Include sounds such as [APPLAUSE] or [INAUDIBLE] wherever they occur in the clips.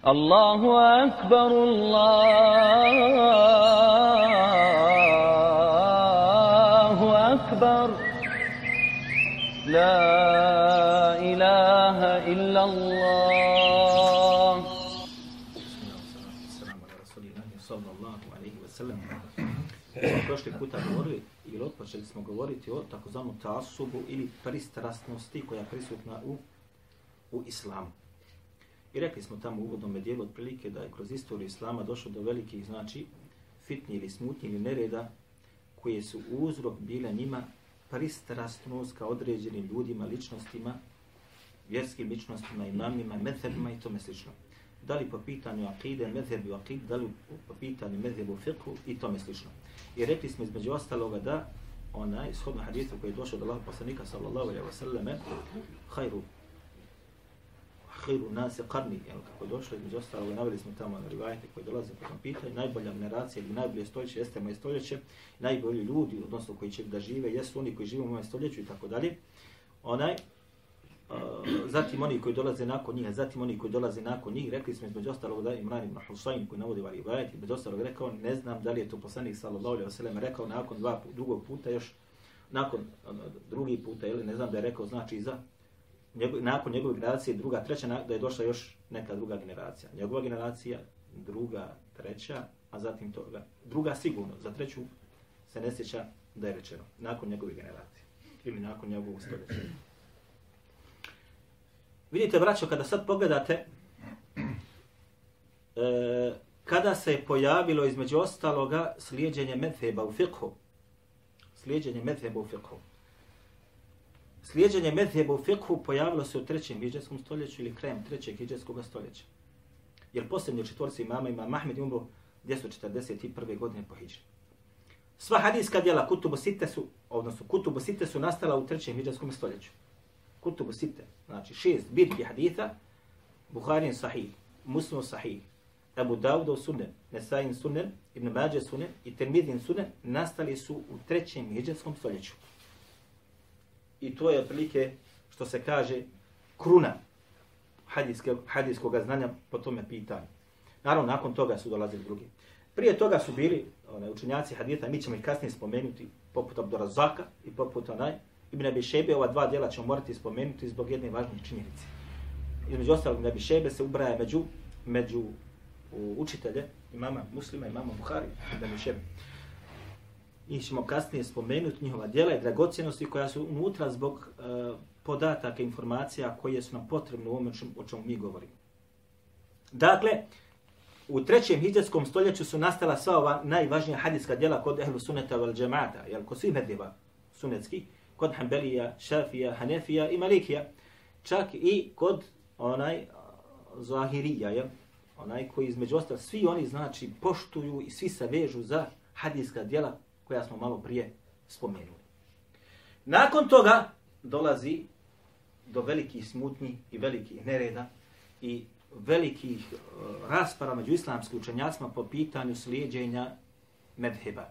Allahu akbar, Allahu akbar. La ilaha illa Allah. السلام على رسول الله prošli puta govorili ili otpočeli smo govoriti o takozvanom tasubu ili pristrasnosti koja je prisutna u, u islamu. I rekli smo tamo u uvodnom dijelu otprilike da je kroz istoriju islama došlo do velikih znači fitni ili smutnji ili nereda koje su uzrok bile njima pristrastnost ka određenim ljudima, ličnostima, vjerskim ličnostima, imamima, methebima i tome slično. Da li po pitanju akide, medhebi u akid, da li po pitanju medhebu fiqhu i tome slično. I rekli smo između ostaloga da onaj shodno hadithu koji je došao od Allaha poslanika sallallahu alaihi wa sallame, hajru hiru nase karni, jel, kako je došlo između ostalog, naveli smo tamo na rivajete koji dolaze po tom pitanju, najbolja generacija ili najbolje stoljeće jeste moje stoljeće, najbolji ljudi, odnosno koji će da žive, jesu oni koji žive u mojem stoljeću i tako dalje. Onaj, Uh, zatim oni koji dolaze nakon njih, zatim oni koji dolaze nakon njih, rekli smo između ostalog da Imran ibn Husayn koji navodi ovaj rivajet, između ostalog rekao, ne znam da li je to poslanik sallallahu alejhi ve sellem rekao nakon dva drugog puta još nakon drugi puta ili ne znam da je rekao znači za njegov, nakon njegove generacije druga, treća, da je došla još neka druga generacija. Njegova generacija, druga, treća, a zatim toga, druga sigurno, za treću se ne sjeća da je rečeno, nakon njegove generacije ili nakon njegovog stoljeća. Vidite, braćo, kada sad pogledate, e, kada se je pojavilo između ostaloga slijedjenje medheba u fiqhu, slijedjenje medheba u fiqhu, Slijedženje medheba u fikhu pojavilo se u trećem hijđarskom stoljeću ili krajem trećeg hijđarskog stoljeća. Jer posljednji četvorci imama ima Mahmed umro 241. godine po hijđri. Sva hadijska djela Kutubu Site su, odnosno Kutubu Site su nastala u trećem hijđarskom stoljeću. Kutubu Site, znači šest bitki haditha, Buharin sahih, Muslim sahih, Abu Dawudov sunen, Nesajin sunen, Ibn Mađe sunen i Termidin sunen nastali su u trećem hijđarskom stoljeću. I to je otprilike što se kaže kruna hadijske, hadijskog znanja po tome pitanju. Naravno, nakon toga su dolazili drugi. Prije toga su bili one, učenjaci hadijeta, mi ćemo ih kasnije spomenuti, poput Abdurazaka i poput onaj, Ibn Abi Šebe, ova dva djela ćemo morati spomenuti zbog jedne važne činjenice. Između ostalog, Ibn Abi Šebe se ubraja među, među učitelje imama muslima, imama Buhari, Ibn Abi Šebe. I ćemo kasnije spomenuti njihova djela i dragocjenosti koja su unutra zbog e, podataka, informacija koje su nam potrebne u ovome o čemu mi govorimo. Dakle, u trećem hijđarskom stoljeću su nastala sva ova najvažnija hadijska djela kod ehlu suneta val džemata, jel, kod svih medljeva sunetskih, kod Hanbelija, Šafija, Hanefija i Malikija, čak i kod onaj Zahirija, jel? onaj koji između ostalo, svi oni znači poštuju i svi se vežu za hadijska djela koja smo malo prije spomenuli. Nakon toga dolazi do velikih smutnji i velikih nereda i velikih e, raspara među islamskim učenjacima po pitanju slijedjenja medheba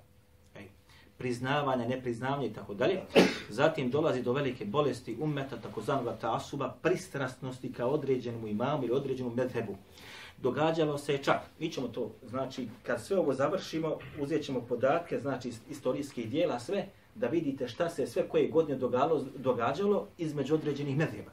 priznavanja, nepriznavanja i tako dalje. Zatim dolazi do velike bolesti ummeta, takozvanog tasuba, pristrastnosti ka određenom imamu ili određenom medhebu. Događalo se čak, mi ćemo to, znači, kad sve ovo završimo, uzet ćemo podatke, znači, istorijskih dijela, sve, da vidite šta se sve koje godine događalo, događalo između određenih medijeva.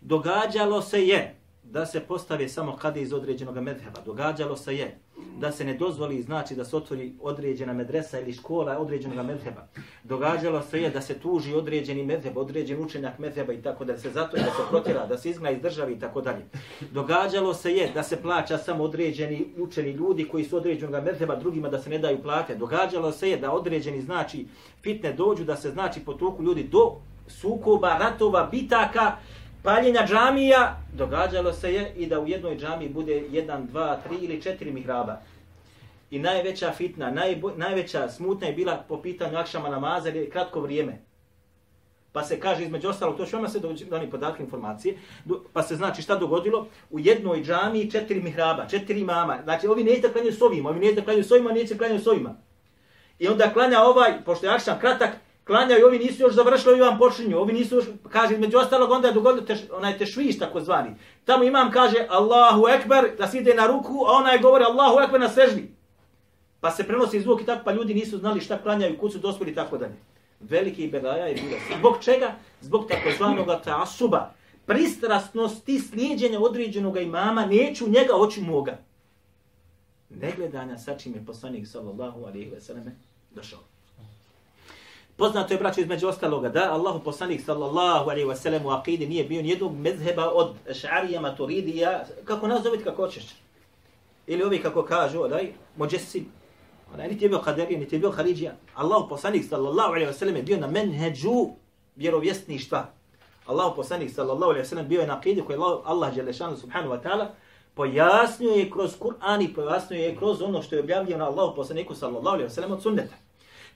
Događalo se je, da se postavi samo kada iz određenog medheba. Događalo se je da se ne dozvoli znači da se otvori određena medresa ili škola određenog medheba. Događalo se je da se tuži određeni medheb, određen učenjak medheba i tako da se zato da se protjera, da se izgna iz države i tako dalje. Događalo se je da se plaća samo određeni učeni ljudi koji su određenog medheba, drugima da se ne daju plate. Događalo se je da određeni znači fitne dođu da se znači potuku ljudi do sukoba, ratova, bitaka, paljenja džamija, događalo se je i da u jednoj džamiji bude jedan, dva, tri ili četiri mihraba. I najveća fitna, najbo, najveća smutna je bila po pitanju akšama namaza ili kratko vrijeme. Pa se kaže između ostalo, to što ima se dani podatke informacije, pa se znači šta dogodilo? U jednoj džamiji četiri mihraba, četiri mama. Znači ovi neće da klanjaju s ovima, ovi neće da klanjaju s ovima, neće da klanjaju s ovima. I onda klanja ovaj, pošto je akšam kratak, klanjaju, ovi nisu još završili, ovi vam počinju, ovi nisu još, kaže, među ostalog, onda je dogodilo teš, onaj tešviš, tako zvani. Tamo imam kaže Allahu Ekber, da se ide na ruku, a onaj govori Allahu Ekber na seždi. Pa se prenosi zvuk i tako, pa ljudi nisu znali šta klanjaju, kud su dospili i tako dalje. Veliki belaja je bilo. Zbog čega? Zbog takozvanog taasuba. Pristrasnosti slijedjenja određenog imama, neću njega, hoću moga. Negledanja sa čim je poslanik sallallahu alaihi ve selleme došao. Poznato je, braćo, između ostaloga, da Allahu poslanik sallallahu alaihi wasallam u akidi nije bio nijednog mezheba od šarija, maturidija, kako nazoviti kako hoćeš. Ili ovi kako kažu, daj, mođesim. onaj, niti je bio kaderija, niti je bio haridija. Allahu poslanik sallallahu alaihi wasallam je bio na menheđu vjerovjesništva. Allahu poslanik sallallahu alaihi wasallam bio je na akidi koji Allah, Allah Đelešanu subhanahu wa ta'ala pojasnio je kroz Kur'an i pojasnio je kroz ono što je objavljeno Allahu poslaniku sallallahu alaihi wasallam od sunneta.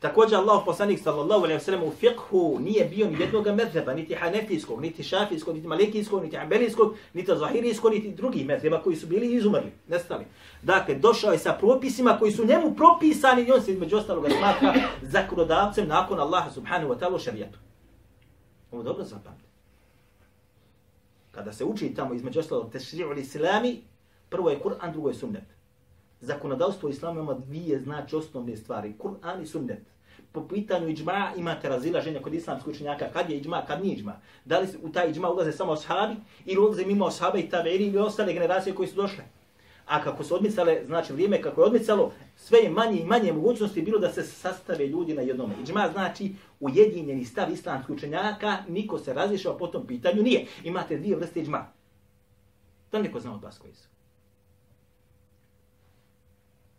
Također Allah poslanik sallallahu alejhi ve sellem u fiqhu nije bio ni jednog mezheba, niti hanefijskog, niti šafijskog, niti malikijskog, niti ambelijskog, niti zahirijskog, niti drugih mezheba koji su bili izumrli, nestali. Dakle, došao je sa propisima koji su njemu propisani i on se između ostaloga smatra zakonodavcem nakon Allaha subhanahu wa ta'ala šarijetu. Ovo dobro zapamte. Kada se uči tamo između ostalog tešri'u islami, prvo je Kur'an, drugo je sunnet zakonodavstvo islama ima dvije znači osnovne stvari, Kur'an i sunnet. Po pitanju iđma imate razilaženja kod islamskog učenjaka, kad je iđma, kad nije iđma. Da li u taj iđma ulaze samo ashabi ili ulaze mimo ashaba i taveri ili ostale generacije koji su došle. A kako su odmicale, znači vrijeme kako je odmicalo, sve je manje i manje mogućnosti bilo da se sastave ljudi na jednom. Iđma znači ujedinjeni stav islamskih učenjaka, niko se razlišao po tom pitanju, nije. Imate dvije vrste iđma. Da neko zna od vas koji su.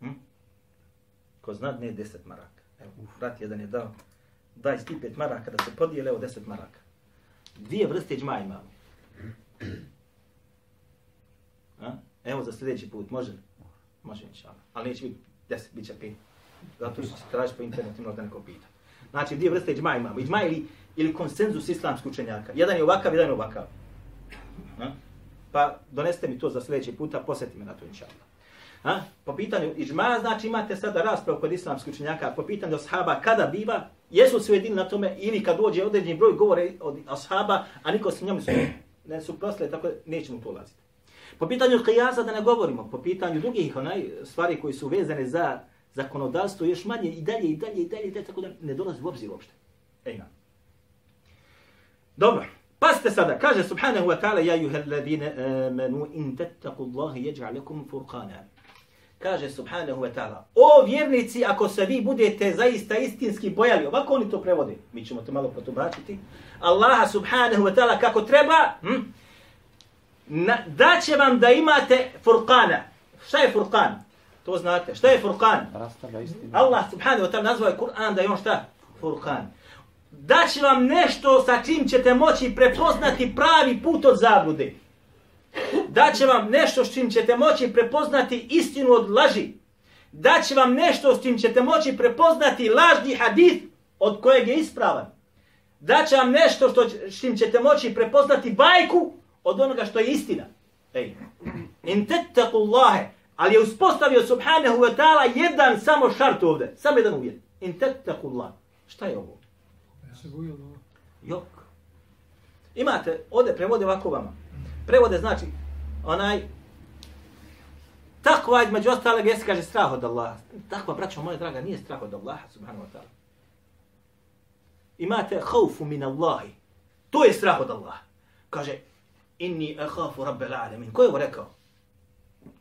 Hm? ko zna, ne 10 maraka. Evo, brat jedan je dao, daj ti pet maraka da se podijele evo 10 maraka. Dvije vrste džma imamo. A? Evo za sljedeći put, može li? Može, inša Ali neće biti 10, bit će 5. Zato što se traži po internetu, možda neko pita. Znači, dvije vrste džma imamo. Džma ili, ili konsenzus islamskog učenjaka. Jedan je ovakav, jedan je ovakav. A? Pa doneste mi to za sljedeći puta, posjeti me na to, inša Allah. Ha? Po pitanju iđma, znači imate sada raspravu kod islamskih učenjaka, po pitanju ashaba kada biva, jesu se ujedini na tome ili kad dođe određeni broj govore od ashaba, a niko se njom su, ne su prosle, tako nećemo to ulaziti. Po pitanju qiyaza da ne govorimo, po pitanju drugih onaj, stvari koji su vezane za zakonodavstvo, još manje i dalje i dalje i dalje, i dalje tako da ne dolazi u obzir uopšte. Ej, na. Dobro. Pazite sada, kaže subhanahu wa ta'ala, ja juhel ladine amanu in tettaku Allahi jeđa'alekum furqana kaže subhanahu wa ta'ala, o vjernici, ako se vi budete zaista istinski bojali, ovako oni to prevode, mi ćemo to malo protumačiti, Allaha subhanahu wa ta'ala kako treba, hm, na, da će vam da imate furqana. Šta je furqan? To znate. Šta je furqan? Allah subhanahu wa ta'ala nazvao je Kur'an da je on šta? Furqan. Da će vam nešto sa čim ćete moći prepoznati pravi put od zablude da će vam nešto s čim ćete moći prepoznati istinu od laži. Da će vam nešto s čim ćete moći prepoznati lažni hadith od kojeg je ispravan. Da će vam nešto što, s čim ćete moći prepoznati bajku od onoga što je istina. Ej. In tettaku Allahe. Ali je uspostavio subhanahu wa ta'ala jedan samo šart ovdje. Samo jedan uvjet. In tettaku Allah. Šta je ovo? Jok. Imate, ovdje prevode ovako vama. Prevode znači, onaj, takva između ostalog jesi kaže strah od Allaha. Takva, braćo moja draga, nije strah od Allaha, subhanahu wa ta'ala. Imate haufu min Allahi. To je strah od Allaha. Kaže, inni ahafu rabbel alamin. Ko je ovo rekao?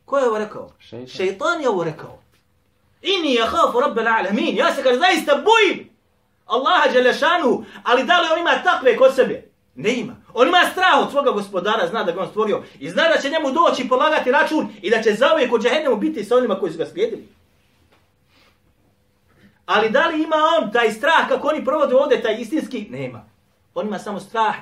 Ko je ovo rekao? Šeitan. Šeitan je ovo rekao. Inni ahafu rabbel alamin. Ja se kaže, zaista bojim Allaha Đelešanu, ali da li on ima takve kod sebe? Ne ima. On ima strah od svoga gospodara, zna da ga on stvorio i zna da će njemu doći polagati račun i da će zauvijek u džahennemu biti sa onima koji su ga slijedili. Ali da li ima on taj strah kako oni provode ovdje, taj istinski? Nema. On ima samo strah,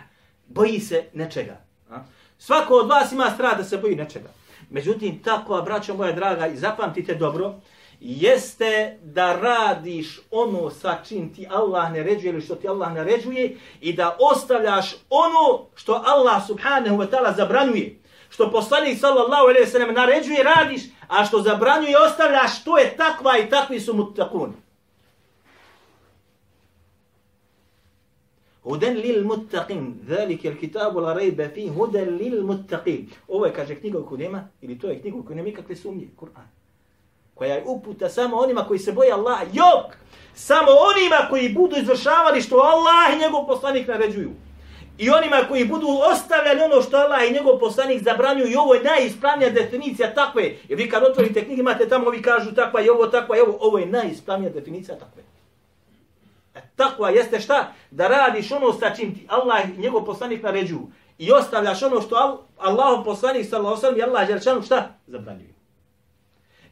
boji se nečega. A? Svako od vas ima strah da se boji nečega. Međutim, tako, braćo moja draga, i zapamtite dobro, jeste da radiš ono sa čim ti Allah naređuje ili što ti Allah naređuje i da ostavljaš ono što Allah subhanahu wa ta'ala zabranjuje. Što poslanik sallallahu alaihi wa sallam naređuje radiš, a što zabranjuje ostavljaš, to je takva i takvi su mutakuni. Huden lil muttaqin, zalika al kitabu la rayba fi hudan lil muttaqin. Ovo je kaže knjiga koju nema ili to je knjiga koju nema nikakve sumnje, Kur'an. Koja je uputa samo onima koji se boje Allaha, jok! Samo onima koji budu izvršavali što Allah i njegov poslanik naređuju. I onima koji budu ostavljali ono što Allah i njegov poslanik zabranjuju i ovo je najispravnija definicija takve. Jer vi kad otvorite knjige imate tamo, ovi kažu takva i ovo, takva i ovo. Ovo je najispravnija definicija takve. E, takva jeste šta? Da radiš ono sa čim ti Allah i njegov poslanik naređuju. I ostavljaš ono što Allah poslanik sallallahu sallam i Allah želčanu šta? Zabranjuju.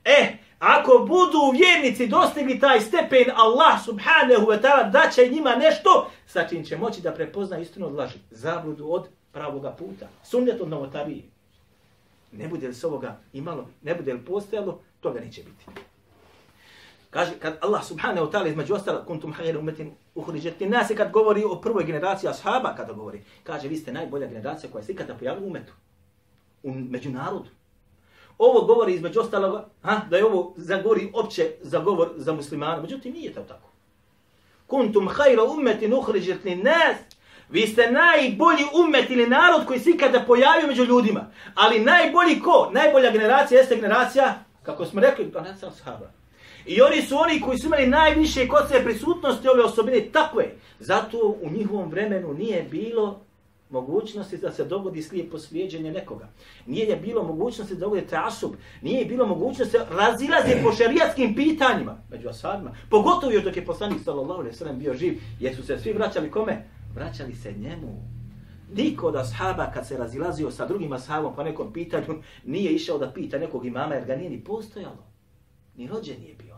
E, ako budu vjernici dostigli taj stepen Allah subhanahu wa ta'ala da će njima nešto sa čim će moći da prepozna istinu od laži, zabludu od pravoga puta, sunnet od novotarije. Ne bude li s ovoga imalo, ne bude li postojalo, toga neće biti. Kaže, kad Allah subhanahu wa ta'ala između ostala, kuntum hajere umetin uhriđeti nasi, kad govori o prvoj generaciji ashaba, kada govori, kaže, vi ste najbolja generacija koja se ikada pojavila u umetu, u međunarodu. Ovo govori između ostalog, ha, da je ovo zagovori opće zagovor za muslimana. Međutim, nije to tako. Kuntum hajra umetin uhriđet li nas. Vi ste najbolji umet ili narod koji se ikada pojavio među ljudima. Ali najbolji ko? Najbolja generacija jeste generacija, kako smo rekli, pa to sahaba. I oni su oni koji su imali najviše kod se prisutnosti ove osobine takve. Zato u njihovom vremenu nije bilo mogućnosti da se dogodi slijepo slijedženje nekoga. Nije je bilo mogućnosti da dogodi trasub. Nije je bilo mogućnosti da razilaze po šerijatskim pitanjima među asadima. Pogotovo još dok je poslanik sallallahu alaihi sallam bio živ. Jer su se svi vraćali kome? Vraćali se njemu. Niko od ashaba kad se razilazio sa drugim ashabom po nekom pitanju nije išao da pita nekog imama jer ga nije ni postojalo. Ni rođen nije bio.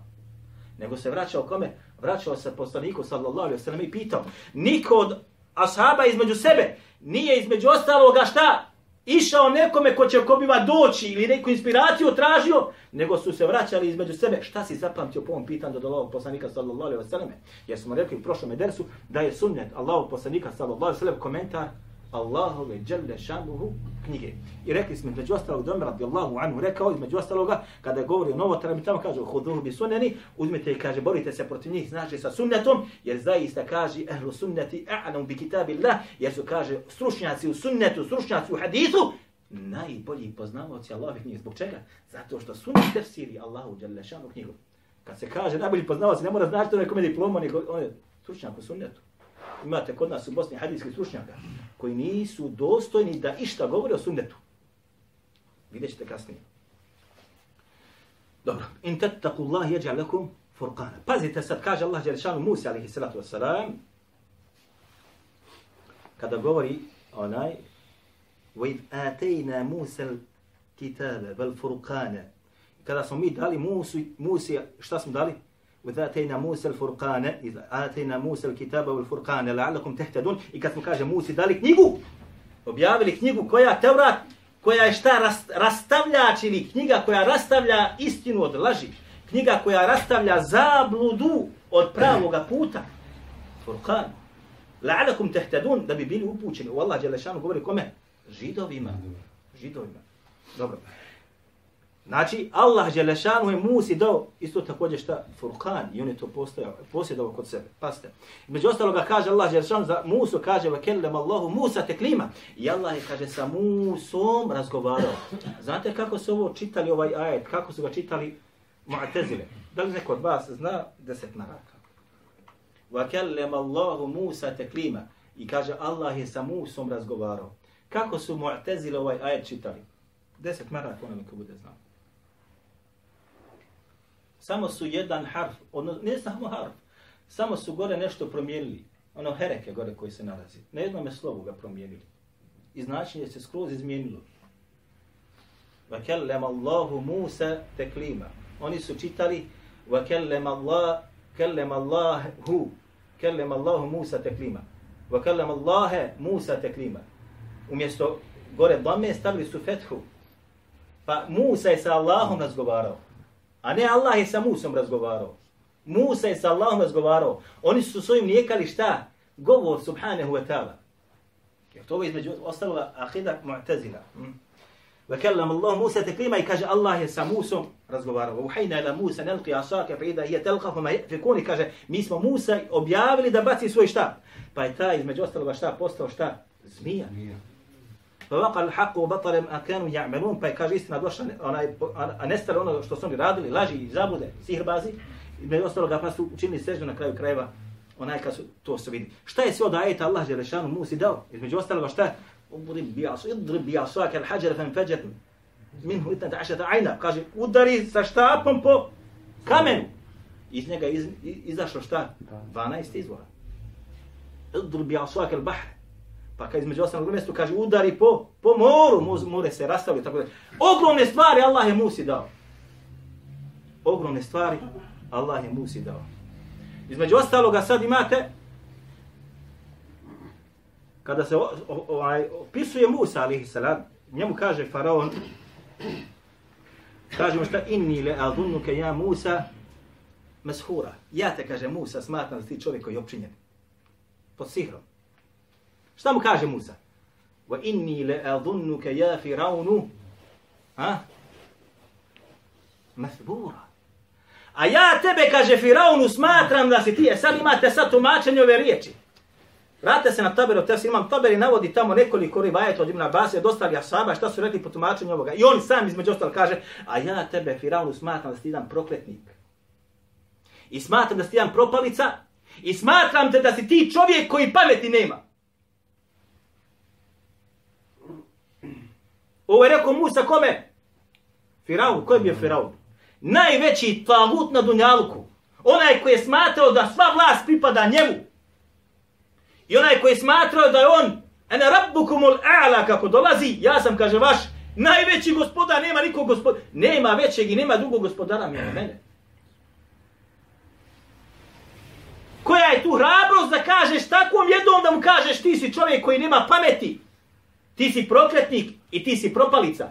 Nego se vraćao kome? Vraćao se poslaniku sallallahu alaihi sallam i pitao. Niko od ashaba između sebe nije između ostaloga šta? Išao nekome ko će kobiva doći ili neku inspiraciju tražio, nego su se vraćali između sebe. Šta si zapamtio po ovom pitanju do Allahog poslanika sallallahu alaihi wa sallam? Jer smo rekli u prošlom edersu da je sunnet Allahog poslanika sallallahu alaihi wa sallam komentar Allahove dželle šanuhu knjige. I rekli smo između ostalog Domer radijallahu anhu rekao između ostaloga kada govori o novotarima tamo kaže huduhu bi suneni uzmite i kaže borite se protiv njih znači sa sunnetom jer zaista kaže ehlu sunneti a'lam bi kitabillah jer su kaže stručnjaci u sunnetu stručnjaci u hadisu najbolji poznavaoci Allahovih knjige. Zbog čega? Zato što sunnet tefsiri Allahu dželle šanuhu knjigu. Kad se kaže najbolji poznavaoci ne mora znači da nekome diploma nego on je stručnjak u sunnetu imate kod nas u Bosni hadijskih stručnjaka koji nisu dostojni da išta govore o sunnetu. Vidjet ćete kasnije. Dobro. In tattaku Allah jeđa lakum furqana. Pazite sad, kaže Allah Đelešanu Musa alihi salatu wasalam, kada govori onaj, وَإِذْ آتَيْنَا مُوسَى الْكِتَابَ وَالْفُرْقَانَ Kada smo mi dali Musi, Musi šta smo dali? وإذا أتينا موسى الفرقان إذا آتينا موسى الكتاب والفرقان لعلكم تهتدون i kad smo kaže Musi dali knjigu objavili knjigu koja Tevrat koja je šta rast, rastavljač ili knjiga koja rastavlja istinu od laži knjiga koja rastavlja zabludu od pravoga puta Furqan la'alakum tahtadun da bi bili upućeni u Allah dželle govori kome židovima židovima dobro Znači, Allah Đelešanu je Musi dao isto također šta? Furkan. I on je to postojao, posjedao kod sebe. Paste. Među ostaloga kaže Allah Đelešanu za Musu, kaže vakellem Allahu Musa teklima. I Allah je, kaže, sa Musom razgovarao. Znate kako su ovo čitali ovaj ajet? Kako su ga čitali Mu'tezile? Da li neko od vas zna deset naraka? Vakellem Allahu Musa teklima. I kaže, Allah je sa Musom razgovarao. Kako su Mu'tezile ovaj ajet čitali? Deset maraka, ono ko bude znao samo su jedan harf, ono, ne samo harf, samo su gore nešto promijenili. Ono hereke gore koji se nalazi. Na jednom je slovu ga promijenili. I značenje se skroz izmijenilo. Va Allahu Musa teklima. Oni su čitali va kellem Allah, kellem Allahu, kellem Allahu Musa teklima. Va Allahe Musa teklima. Umjesto gore dame stavili su fethu. Pa Musa je sa Allahom razgovarao. A ne Allah je sa Musom razgovarao. Musa je sa Allahom razgovarao. Oni su svojim nijekali šta? Govor subhanahu wa ta'ala. Jer to je između ostaloga ahida mu'tazila. Hm? وكلم الله موسى تكليما i kaže Allah je sa Musom razgovarao. Uhajna ila Musa nelqi asaka fa idha hiya talqa ma yafikun kaže mi smo Musa objavili da baci svoj štap. Pa je taj između ostaloga šta postao šta? Zmija. Pa Vaqal al-haq wa batala ma kanu ya'malun pa je kaže istina došla onaj a nestalo ono što su oni radili, laži i zabude, sihrbazi. Između ostaloga pa su učinili seždu na kraju krajeva onaj kad su to se vidi. Šta je sve od ajeta Allah Đelešanu Musi dao? Između ostaloga šta? اضرب بعصا اضرب بعصاك الحجر فانفجر منه 12 عينا kaže udari sa štapom po kamenu iz njega iz, izašlo šta 12 izvora اضرب بعصاك البحر pa kad između ostalog mjestu kaže udari po po moru more se rastavlja, tako da ogromne stvari Allah je Musi dao ogromne stvari Allah je Musi dao između ostaloga sad imate kada se ovaj opisuje Musa alejhi salam, njemu kaže faraon kaže mu šta inni le adunuka ja Musa mashura. Ja te kaže Musa smatram da ti čovjek koji je opčinjen pod sihrom. Šta mu kaže Musa? Wa inni le adunuka ja firaunu ha? Mathbura. A ja tebe, kaže Firaunu, smatram da si ti, e, sad imate sad tumačenje ove riječi. Vrate se na taberu, te imam taberi navodi tamo nekoliko rivajeta od Ibn Abbas, je dostali asaba, šta su rekli po tumačenju ovoga. I on sam između ostalo kaže, a ja tebe, Firaunu, smatram da si jedan prokletnik. I smatram da si jedan propalica. I smatram te da si ti čovjek koji pameti nema. Ovo je rekao Musa kome? Firaun, ko je bio Firaun? Najveći talut na Dunjaluku. Onaj koji je smatrao da sva vlast pripada njemu. I onaj koji je smatrao da je on ene rabbukumul a'la kako dolazi, ja sam, kaže, vaš najveći gospodar, nema nikog gospodara, nema većeg i nema drugog gospodara mi mene. Koja je tu hrabrost da kažeš takvom jednom da mu kažeš ti si čovjek koji nema pameti, ti si prokletnik i ti si propalica.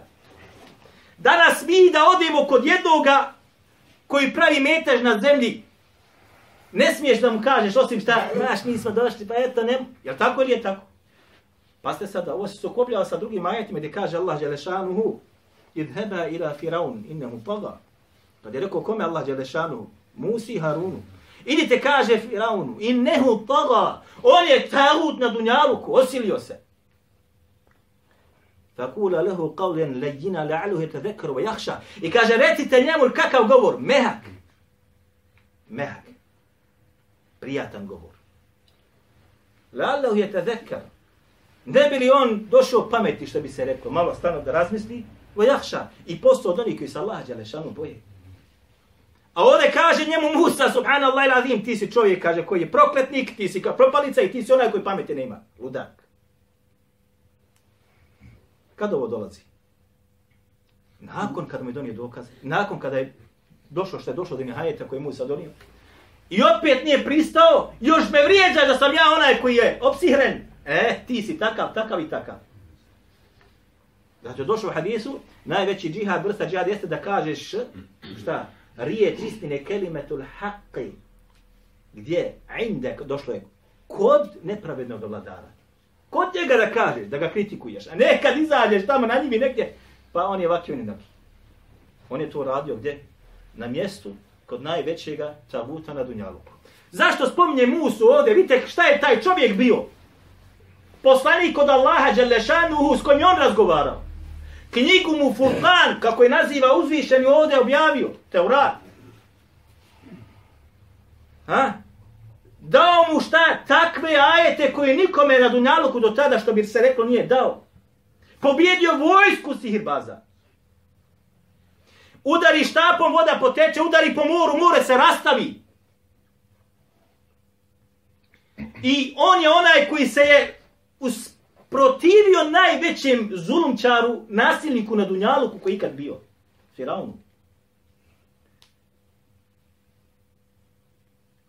Danas mi da odemo kod jednoga koji pravi metež na zemlji, Ne smiješ da mu kažeš osim šta, znaš, mi smo došli, pa eto, ne, jel tako ili je tako? Pa ste sada, ovo se sukopljava sa drugim ajetima gdje kaže Allah Đelešanuhu, idheba ila firaun, innemu paga. Kad je rekao kome Allah Đelešanuhu, Musi i Harunu. Idite kaže Firaunu, innehu paga, on je tagut na dunjaluku, osilio se. Fakula lehu qavlen lejina la'aluhu tadhekru wa jahša. I kaže, recite njemu kakav govor, mehak. Mehak prijatan govor. Lallahu je tazekar. Ne bi li on došao pameti, što bi se rekao, malo stano da razmisli, wa jahša, i postao od onih koji se Allah Đalešanu boje. A ovdje kaže njemu Musa, subhanallah il azim, ti si čovjek, kaže, koji je prokletnik, ti si kao propalica i ti si onaj koji pameti nema. Ludan. Kada ovo dolazi? Nakon kada mu je donio dokaz, nakon kada je došlo što je došlo do Nihajeta koji je Musa donio, I opet nije pristao, još me vrijeđa da sam ja onaj koji je opsihren. E, ti si takav, takav i takav. Znači, došlo u hadisu, najveći džihad, vrsta džihad jeste da kažeš, šta, riječ istine kelimetul haqqi. Gdje? Inde, došlo je, kod nepravednog vladara. Kod njega da kažeš, da ga kritikuješ, a ne kad izađeš tamo na njimi negdje, pa on je vakio ni On je to radio gdje? Na mjestu kod najvećega tabuta na Dunjaluku. Zašto spominje Musu ovdje? Vidite šta je taj čovjek bio? Poslanik od Allaha Đelešanuhu s kojim je on razgovarao. Knjigu mu Furkan, kako je naziva uzvišeni ovdje objavio. Teurat. Ha? Dao mu šta? Takve ajete koje nikome na Dunjaluku do tada, što bi se reklo, nije dao. Pobjedio vojsku sihirbaza. Udari štapom, voda poteče, udari po moru, more se rastavi. I on je onaj koji se je usprotivio najvećem zulumčaru, nasilniku na Dunjaluku koji ikad bio. Firaunu.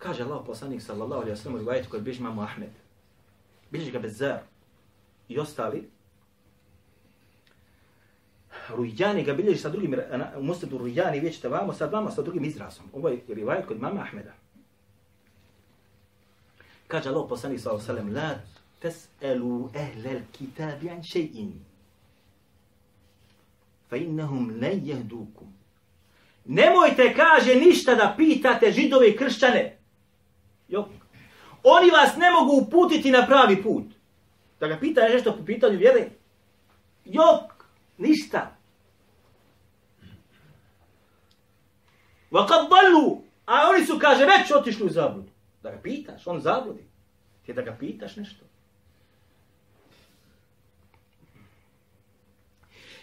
Kaže Allah poslanik sallallahu alaihi wa sallam u rivajetu kod biži mamu Ahmed. Bilježi ga bez. I ostali, Rujani ga bilježi sa drugim, u Musnadu Rujani, vi vamo, sad vamo sa drugim izrazom. Ovo je rivajet kod mama Ahmeda. Kaže Allah poslanik sallallahu alaihi wa sallam, la tes'elu ehlel kitabi an še'in. fa innahum len jehdukum. Nemojte, kaže, ništa da pitate židove i kršćane. Jok. Oni vas ne mogu uputiti na pravi put. Da ga pita nešto po pitanju vjere. Jok, ništa. Vakad dalu, a oni su, kaže, već otišli u zabludu. Da ga pitaš, on zabludi. Ti da ga pitaš nešto.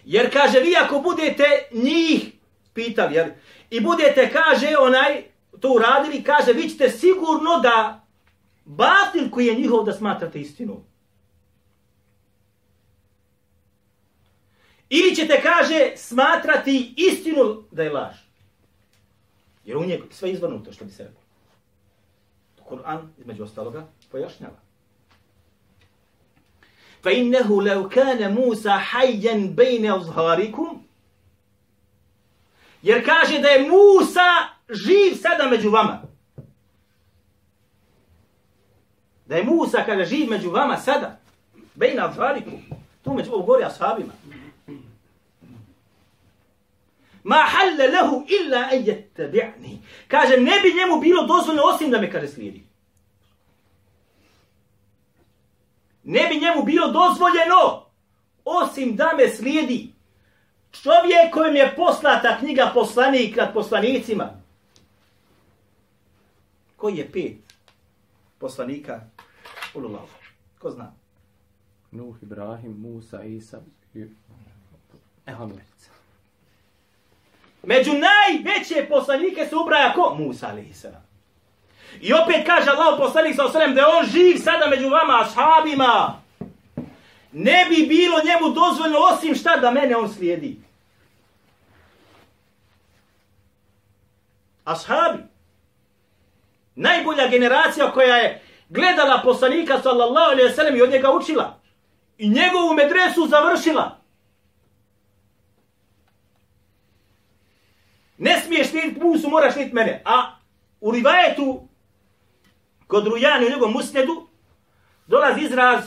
Jer kaže, vi ako budete njih pitali, jer, i budete, kaže, onaj, to uradili, kaže, vi ćete sigurno da batil koji je njihov da smatrate istinu. Ili ćete, kaže, smatrati istinu da je laž. Jer u njeg sve izvrnuto, što bi se rekao. Kur'an, između ostaloga, pojašnjava. Fa innehu lev kane Musa hajjen bejne uzharikum. Jer kaže da je Musa živ sada među vama. Da je Musa kada živ među vama sada. Bejna uzharikum. Tu među ovo gori ashabima. Ma halle lehu illa en jettabi'ni. Kaže, ne bi njemu bilo dozvoljno osim da me kaže slijedi. Ne bi njemu bilo dozvoljeno osim da me slijedi. Čovjek kojem je poslata knjiga poslanik nad poslanicima. Koji je pet poslanika Ululav? Ko zna? Nuh, Ibrahim, Musa, Isa i Muhammed. Među najveće poslanike se ubraja ko? Musa a.s. I opet kaže Allah poslanik sa osalem da je on živ sada među vama, ashabima. Ne bi bilo njemu dozvoljno osim šta da mene on slijedi. Ashabi. Najbolja generacija koja je gledala poslanika sallallahu alaihi sallam i od njega učila. I njegovu medresu završila. Ne smiješ slijediti Musu, moraš nit mene. A u rivajetu, kod Rujani u njegovom musnedu, dolazi izraz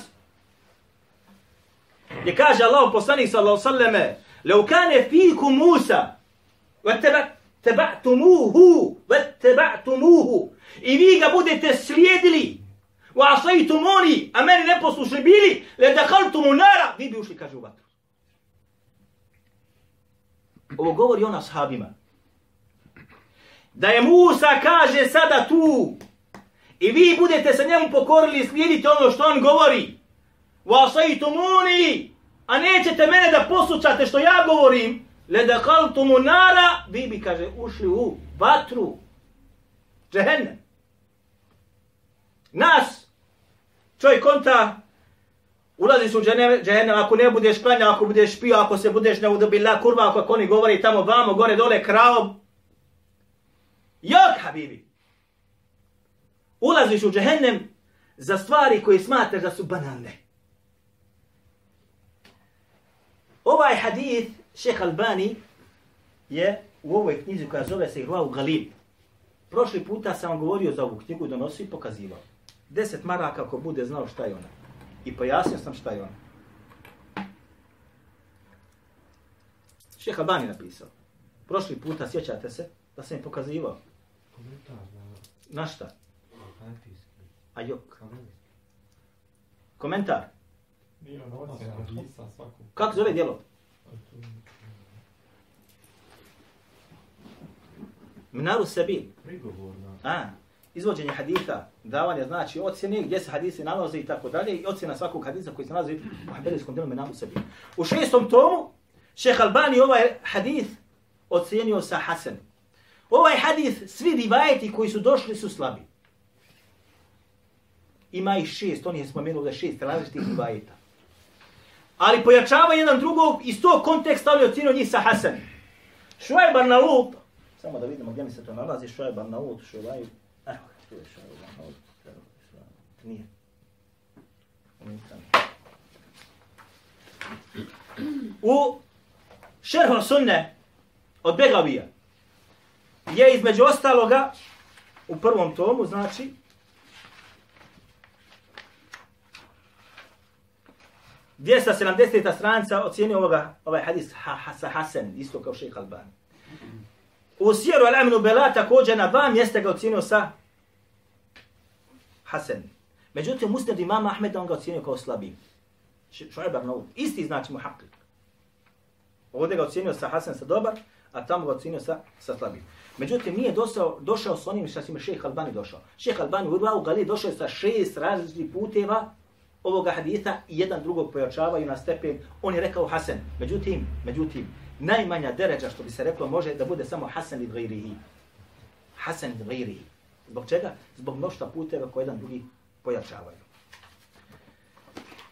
gdje kaže Allah poslanik sallallahu sallame Leu kane fiku Musa teba'tumuhu teba'tumuhu i vi ga budete slijedili. Wa asajtumuni a meni neposlušni bili le dekaltumu nara vi bi ušli kaže u vatru. Ovo govori ona sahabima. Da je Musa kaže sada tu i vi budete se njemu pokorili i slijedite ono što on govori. Wa Vasaitumuni, a nećete mene da poslušate što ja govorim, ledakaltumu nara, vi bi, kaže, ušli u vatru. džehennem. Nas, čovjek konta, ulazi u džehennem, ako ne budeš klanja, ako budeš pio, ako se budeš ne udobila kurva, ako oni govori tamo vamo, gore, dole, krao, Jok, habibi! Ulaziš u džehennem za stvari koje smatraš da su banalne. Ovaj hadith, šeha Albani, je u ovoj knjizi koja zove se Irua u Galib. Prošli puta sam vam govorio za ovu knjigu, donosio i pokazivao. Deset maraka ako bude znao šta je ona. I pojasnio sam šta je ona. Šeha Albani napisao. Prošli puta, sjećate se, da sam im pokazivao. Komentar na... Šta? A jok. Komentar. Kako zove djelo? Mnaru Sabil. Prigovor na... A, izvođenje haditha, davanje znači ocjene, gdje se hadisi nalaze i tako dalje, i ocjena svakog hadisa koji se nalazi u Hanbelijskom djelu Mnaru Sabil. U šestom tomu, šeha Albani ovaj hadith ocjenio sa Hasanom. Ovaj hadith, svi rivajeti koji su došli su slabi. Ima ih šest, on je spomenuo da šest različitih rivajeta. Ali pojačava jedan drugog, iz tog konteksta stavlja ocino njih sa Hasan. Šuaj Arnaut, samo da vidimo gdje mi se to nalazi, Šuaj Arnaut, Šuaj, evo, eh, tu je Šuaj Arnaut, nije. U šerhu sunne od Begavija, je između ostaloga u prvom tomu, znači, 270. stranica ocjenio ovoga, ovaj hadis ha, ha, sa Hasan, isto kao šejh Albani. U Sijeru Al-Aminu Bela također na dva mjesta ga ocjenio sa Hasan. Međutim, musnad imama Ahmeda on ga ocjenio kao slabiji. Šuajb Arnaud, isti znači muhaqqiq. Ovdje ga ocjenio sa Hasan sa dobar, a tamo ga ocjenio sa, sa slabim. Međutim, nije došao, došao s onim što ima šeha Albani došao. Šeha Albani u Urvahu Gali došao sa šest različitih puteva ovoga haditha i jedan drugog pojačavaju na stepen. On je rekao Hasan. Međutim, međutim, najmanja deređa što bi se reklo može da bude samo Hasan i Dvirihi. Hasan i Dvirihi. Zbog čega? Zbog mnošta puteva koje jedan drugi pojačavaju.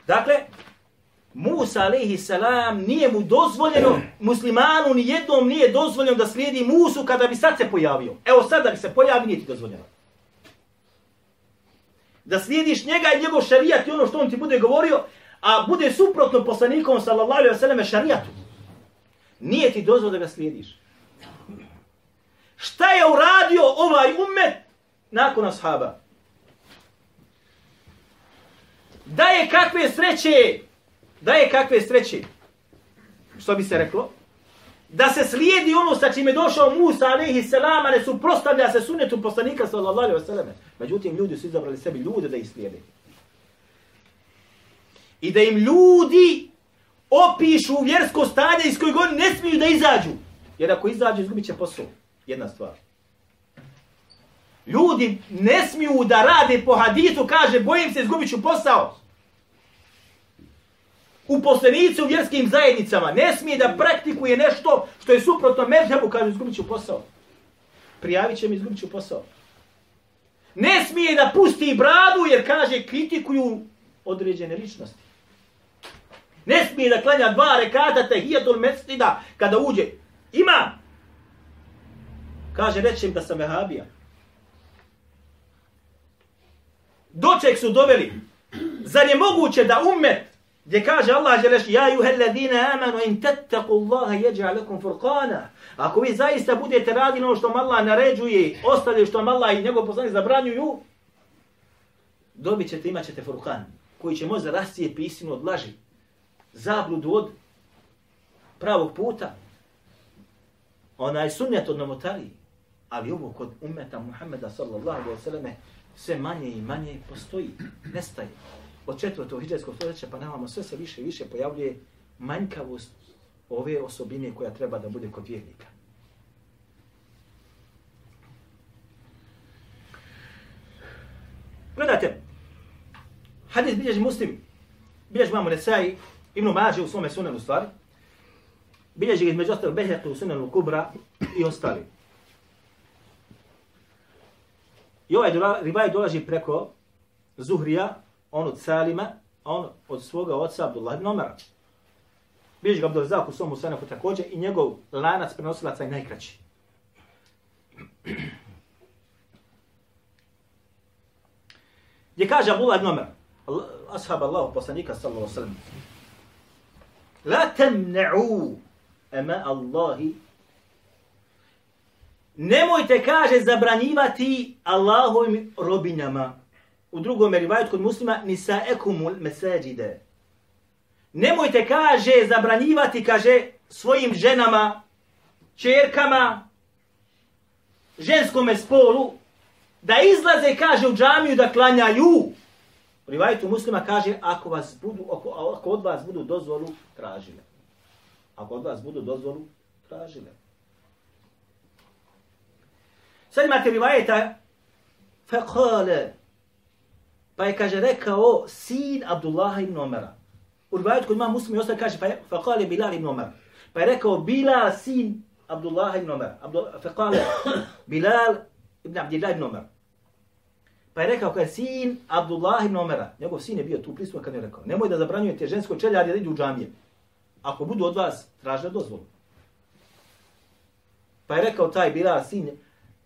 Dakle, Musa alaihi salam nije mu dozvoljeno, muslimanu ni jednom nije dozvoljeno da slijedi Musu kada bi sad se pojavio. Evo sad da bi se pojavi, nije ti dozvoljeno. Da slijediš njega i njegov šarijat i ono što on ti bude govorio, a bude suprotno poslanikom sallallahu alaihi wa sallam šarijatu. Nije ti dozvoljeno da ga slijediš. Šta je uradio ovaj umet nakon ashaba? Da je kakve sreće da je kakve sreće, što bi se reklo, da se slijedi ono sa čime došao Musa alaihi salam, a ne suprostavlja se sunetu poslanika sallallahu alaihi wasallam. Međutim, ljudi su izabrali sebi ljude da ih slijede. I da im ljudi opišu vjersko stanje iz kojeg oni ne smiju da izađu. Jer ako izađu, izgubit će posao. Jedna stvar. Ljudi ne smiju da rade po hadisu, kaže, bojim se, izgubit ću posao uposlenici u vjerskim zajednicama ne smije da praktikuje nešto što je suprotno međabu, kaže, izgubit ću posao. Prijavit će mi, izgubit ću posao. Ne smije da pusti bradu jer, kaže, kritikuju određene ličnosti. Ne smije da klanja dva rekata te hijatul mestida kada uđe. Ima! Kaže, rećem da sam vehabija. Doček su doveli. Zar je moguće da umet gdje kaže Allah želeš, ja juhe ladina amanu in tattaku Allaha jeđa lakum furqana. Ako vi zaista budete radili ono što Allah naređuje, ostali što Allah i njegov poslanik zabranjuju, dobit ćete, imat ćete furqan, koji će možda rascijeti istinu od laži, zabludu od pravog puta, onaj sunnet od novotariji, ali ovo kod umeta Muhammeda sallallahu alaihi wa sallame sve manje i manje postoji, nestaje od četvrtog hijđarskog stoljeća pa namamo sve se više i više pojavljuje manjkavost ove osobine koja treba da bude kod vjernika. Gledajte, hadis bilježi muslim, bilježi mamu Nesai, Ibnu Mađe u svome sunanu stvari, bilježi ga između ostalog Behetu u sunanu Kubra i ostali. I ovaj rivaj dolaži preko Zuhrija, on od Salima, on od svoga oca Abdullah ibn Omara. Biš ga Abdulazak u svom usanaku također i njegov lanac prenosilaca je najkraći. Gdje kaže Abdullah ibn Omar, ashab Allahu poslanika sallallahu sallam, La temne'u ema Allahi Nemojte, kaže, zabranjivati Allahovim robinjama u drugom rivajetu kod muslima, nisa ekumul mesađide. Nemojte, kaže, zabranjivati, kaže, svojim ženama, čerkama, ženskome spolu, da izlaze, kaže, u džamiju da klanjaju. U rivajetu muslima kaže, ako, vas budu, ako, ako od vas budu dozvolu, tražile. Ako od vas budu dozvolu, tražile. Sad imate rivajeta, faqale, Pa je, kaže, rekao sin Abdullah ibn Omara. U rivajetu kod ima muslim i ostali kaže, pa fa kale Bilal ibn Omar. Pa je rekao Bilal sin Abdullah ibn Omar. Fa kale Bilal ibn Abdullah ibn Omar. Pa je rekao, kaže, sin Abdullah ibn Omara. Njegov sin je bio tu prisutan kad je rekao, nemoj da zabranjujete žensko čeljade da idu u džamije. Ako budu od vas, tražile dozvolu. Pa je rekao taj Bilal sin,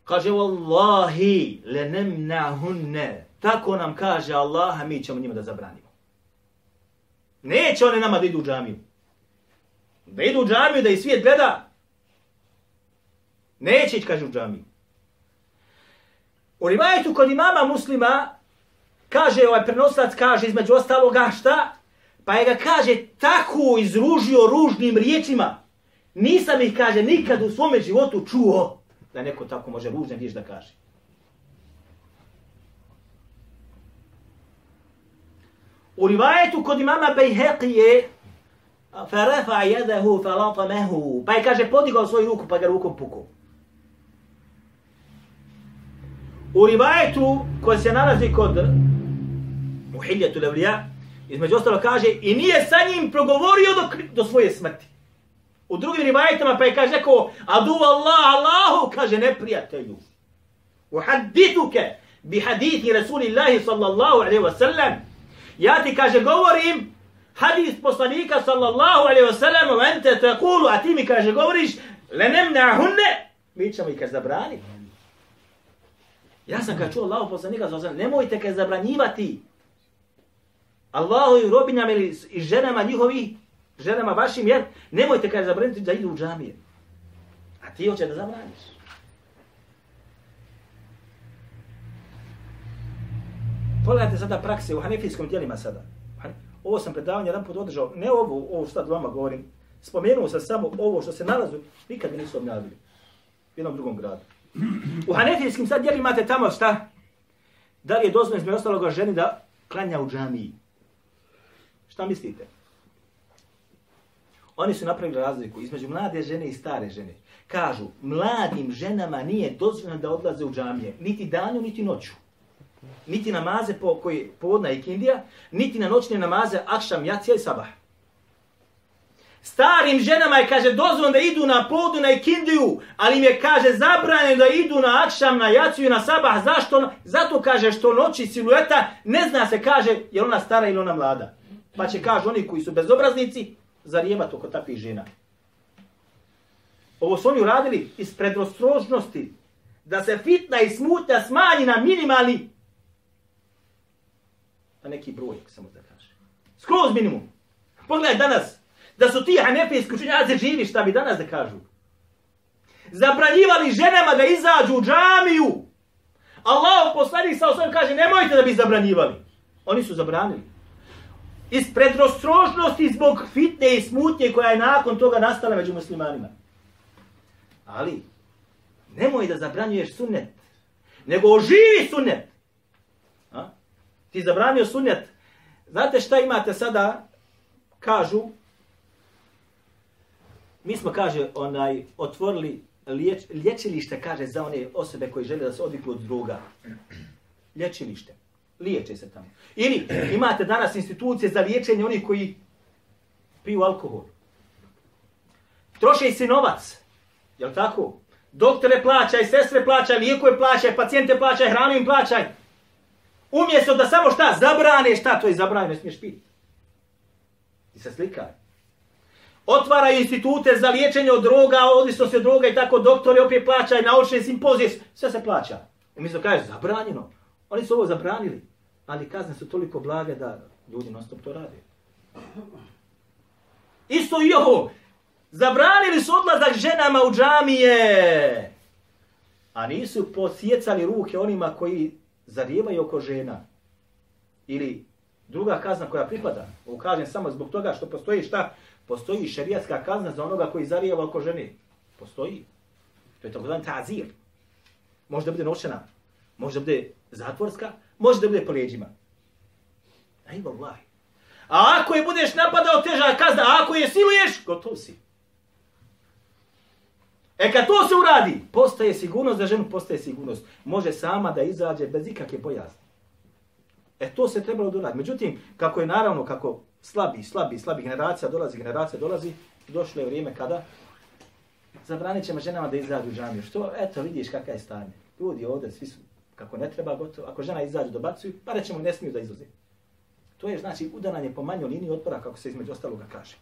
kaže, Wallahi, lenemnahunne, Tako nam kaže Allah, a mi ćemo njima da zabranimo. Neće one nama da idu u džamiju. Da idu u džamiju, da i svijet gleda. Neće ići, kaže, u džamiju. U rivajetu kod imama muslima, kaže ovaj prenoslac, kaže između ostaloga šta? Pa je ga kaže tako izružio ružnim riječima. Nisam ih kaže nikad u svome životu čuo da neko tako može ružne riječ da kaže. U rivajetu kod imama Bejheqije فَرَفَعْ يَدَهُ فَلَطَمَهُ Pa je kaže podigao svoju ruku pa ga rukom pukao. U rivajetu koji se nalazi kod Muhiljetu Levlija, između ostalo kaže i nije sa njim progovorio do, do svoje smrti. U drugim rivajetama pa je kaže rekao adu Allah Allahu kaže neprijatelju. U hadituke bi hadithi Rasulillahi sallallahu alaihi wa sallam ja ti kaže govorim hadis poslanika sallallahu alaihi wa ente te kulu a ti mi kaže govoriš lenem hunne mi ćemo ih kaže zabraniti. Ja sam kad čuo Allahu poslanika sallallahu alaihi nemojte kaže zabranjivati Allahu i robinjama ili i ženama njihovi, ženama vašim, jer nemojte kaže zabraniti da idu u džamije. A ti hoće da zabraniš. Pogledajte sada prakse u hanefijskom dijelima sada. Ovo sam predavanje jedan put održao, ne ovo, ovo što vama govorim, spomenuo sam samo ovo što se nalazu, nikad mi nisu objavili. U jednom drugom gradu. U hanefijskim sad dijelima imate tamo šta? Da li je dozvoljeno između ostaloga ženi da klanja u džamiji? Šta mislite? Oni su napravili razliku između mlade žene i stare žene. Kažu, mladim ženama nije dozvoljeno da odlaze u džamije, niti danju, niti noću. Niti namaze po koji povodna i kindija, niti na noćne namaze akšam, jacija i sabah. Starim ženama je, kaže, dozvoljeno da idu na podu na ikindiju, ali im je, kaže, zabranjeno da idu na akšam, na jaciju i na sabah. Zašto? Zato kaže što noći silueta ne zna se, kaže, je ona stara ili ona mlada. Pa će kažu oni koji su bezobraznici, zarijevati oko takvih žena. Ovo su oni uradili iz predostrožnosti da se fitna i smutnja smanji na minimalni, na neki broj, samo da kaže. Skroz minimum. Pogledaj danas, da su ti hanefijski učenjaci živi, šta bi danas da kažu? Zabranjivali ženama da izađu u džamiju. Allah poslanik sa osam kaže, nemojte da bi zabranjivali. Oni su zabranili iz predrostrožnosti zbog fitne i smutnje koja je nakon toga nastala među muslimanima. Ali, nemoj da zabranjuješ sunnet, nego oživi sunnet. Ti zabranio sunnet. Znate šta imate sada? Kažu, mi smo, kaže, onaj, otvorili liječ, liječilište, kaže, za one osobe koji žele da se odviklu od druga. Liječilište liječe se tamo. Ili imate danas institucije za liječenje onih koji piju alkohol. Troše se novac. Je tako? Doktore plaćaj, sestre plaćaj, lijekove plaćaj, pacijente plaćaj, hranu im plaćaj. Umjesto da samo šta, zabrane šta, to je zabrane, ne smiješ piti. I se slikaj. Otvara institute za liječenje od droga, odlično se droga i tako, doktori opet plaćaju, naučne simpozije, sve se plaća. Umjesto kaže, zabranjeno. Oni su ovo zabranili ali kazne su toliko blage da ljudi non stop to rade. Isto i ovo. Zabranili su odlazak ženama u džamije. A nisu posjecali ruke onima koji zarijevaju oko žena. Ili druga kazna koja pripada. Ovo kažem samo zbog toga što postoji šta? Postoji šerijatska kazna za onoga koji zarijeva oko žene. Postoji. To je takozvan tazir. Može da bude noćena, Može da bude zatvorska može da bude po leđima. Ajmo, Allah. A ako je budeš napadao teža kazna, a ako je siluješ, gotov si. E kad to se uradi, postaje sigurnost za ženu, postaje sigurnost. Može sama da izađe bez ikakve bojazne. E to se trebalo doraditi. Međutim, kako je naravno, kako slabi, slabi, slabi generacija dolazi, generacija dolazi, došlo je vrijeme kada zabranit ćemo ženama da izađu u džamiju. Što? Eto, vidiš kakva je stanje. Ljudi ovdje, svi su kako ne treba gotovo, ako žena izađe do bacuju, pa rećemo ne smiju da izlaze. To je znači udaranje po manjoj liniji otpora, kako se između ostaloga kaže.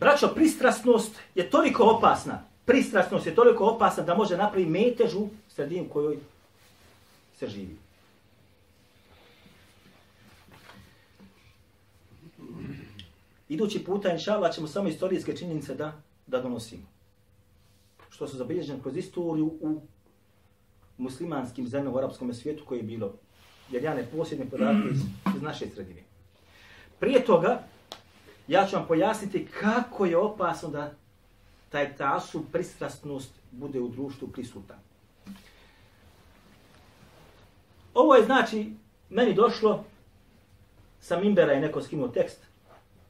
Braćo, pristrasnost je toliko opasna, pristrasnost je toliko opasna da može napraviti metežu sredinu kojoj se živi. Idući puta, inša Allah, ćemo samo istorijske činjenice da da donosimo. Što su zabilježene kroz istoriju u muslimanskim zemljama u arapskom svijetu koje je bilo. Jer ja ne posjedim podatke iz, iz naše sredine. Prije toga, ja ću vam pojasniti kako je opasno da taj tasu pristrasnost bude u društvu prisutan. Ovo je znači, meni došlo, sa Mimbera je neko skinuo tekst,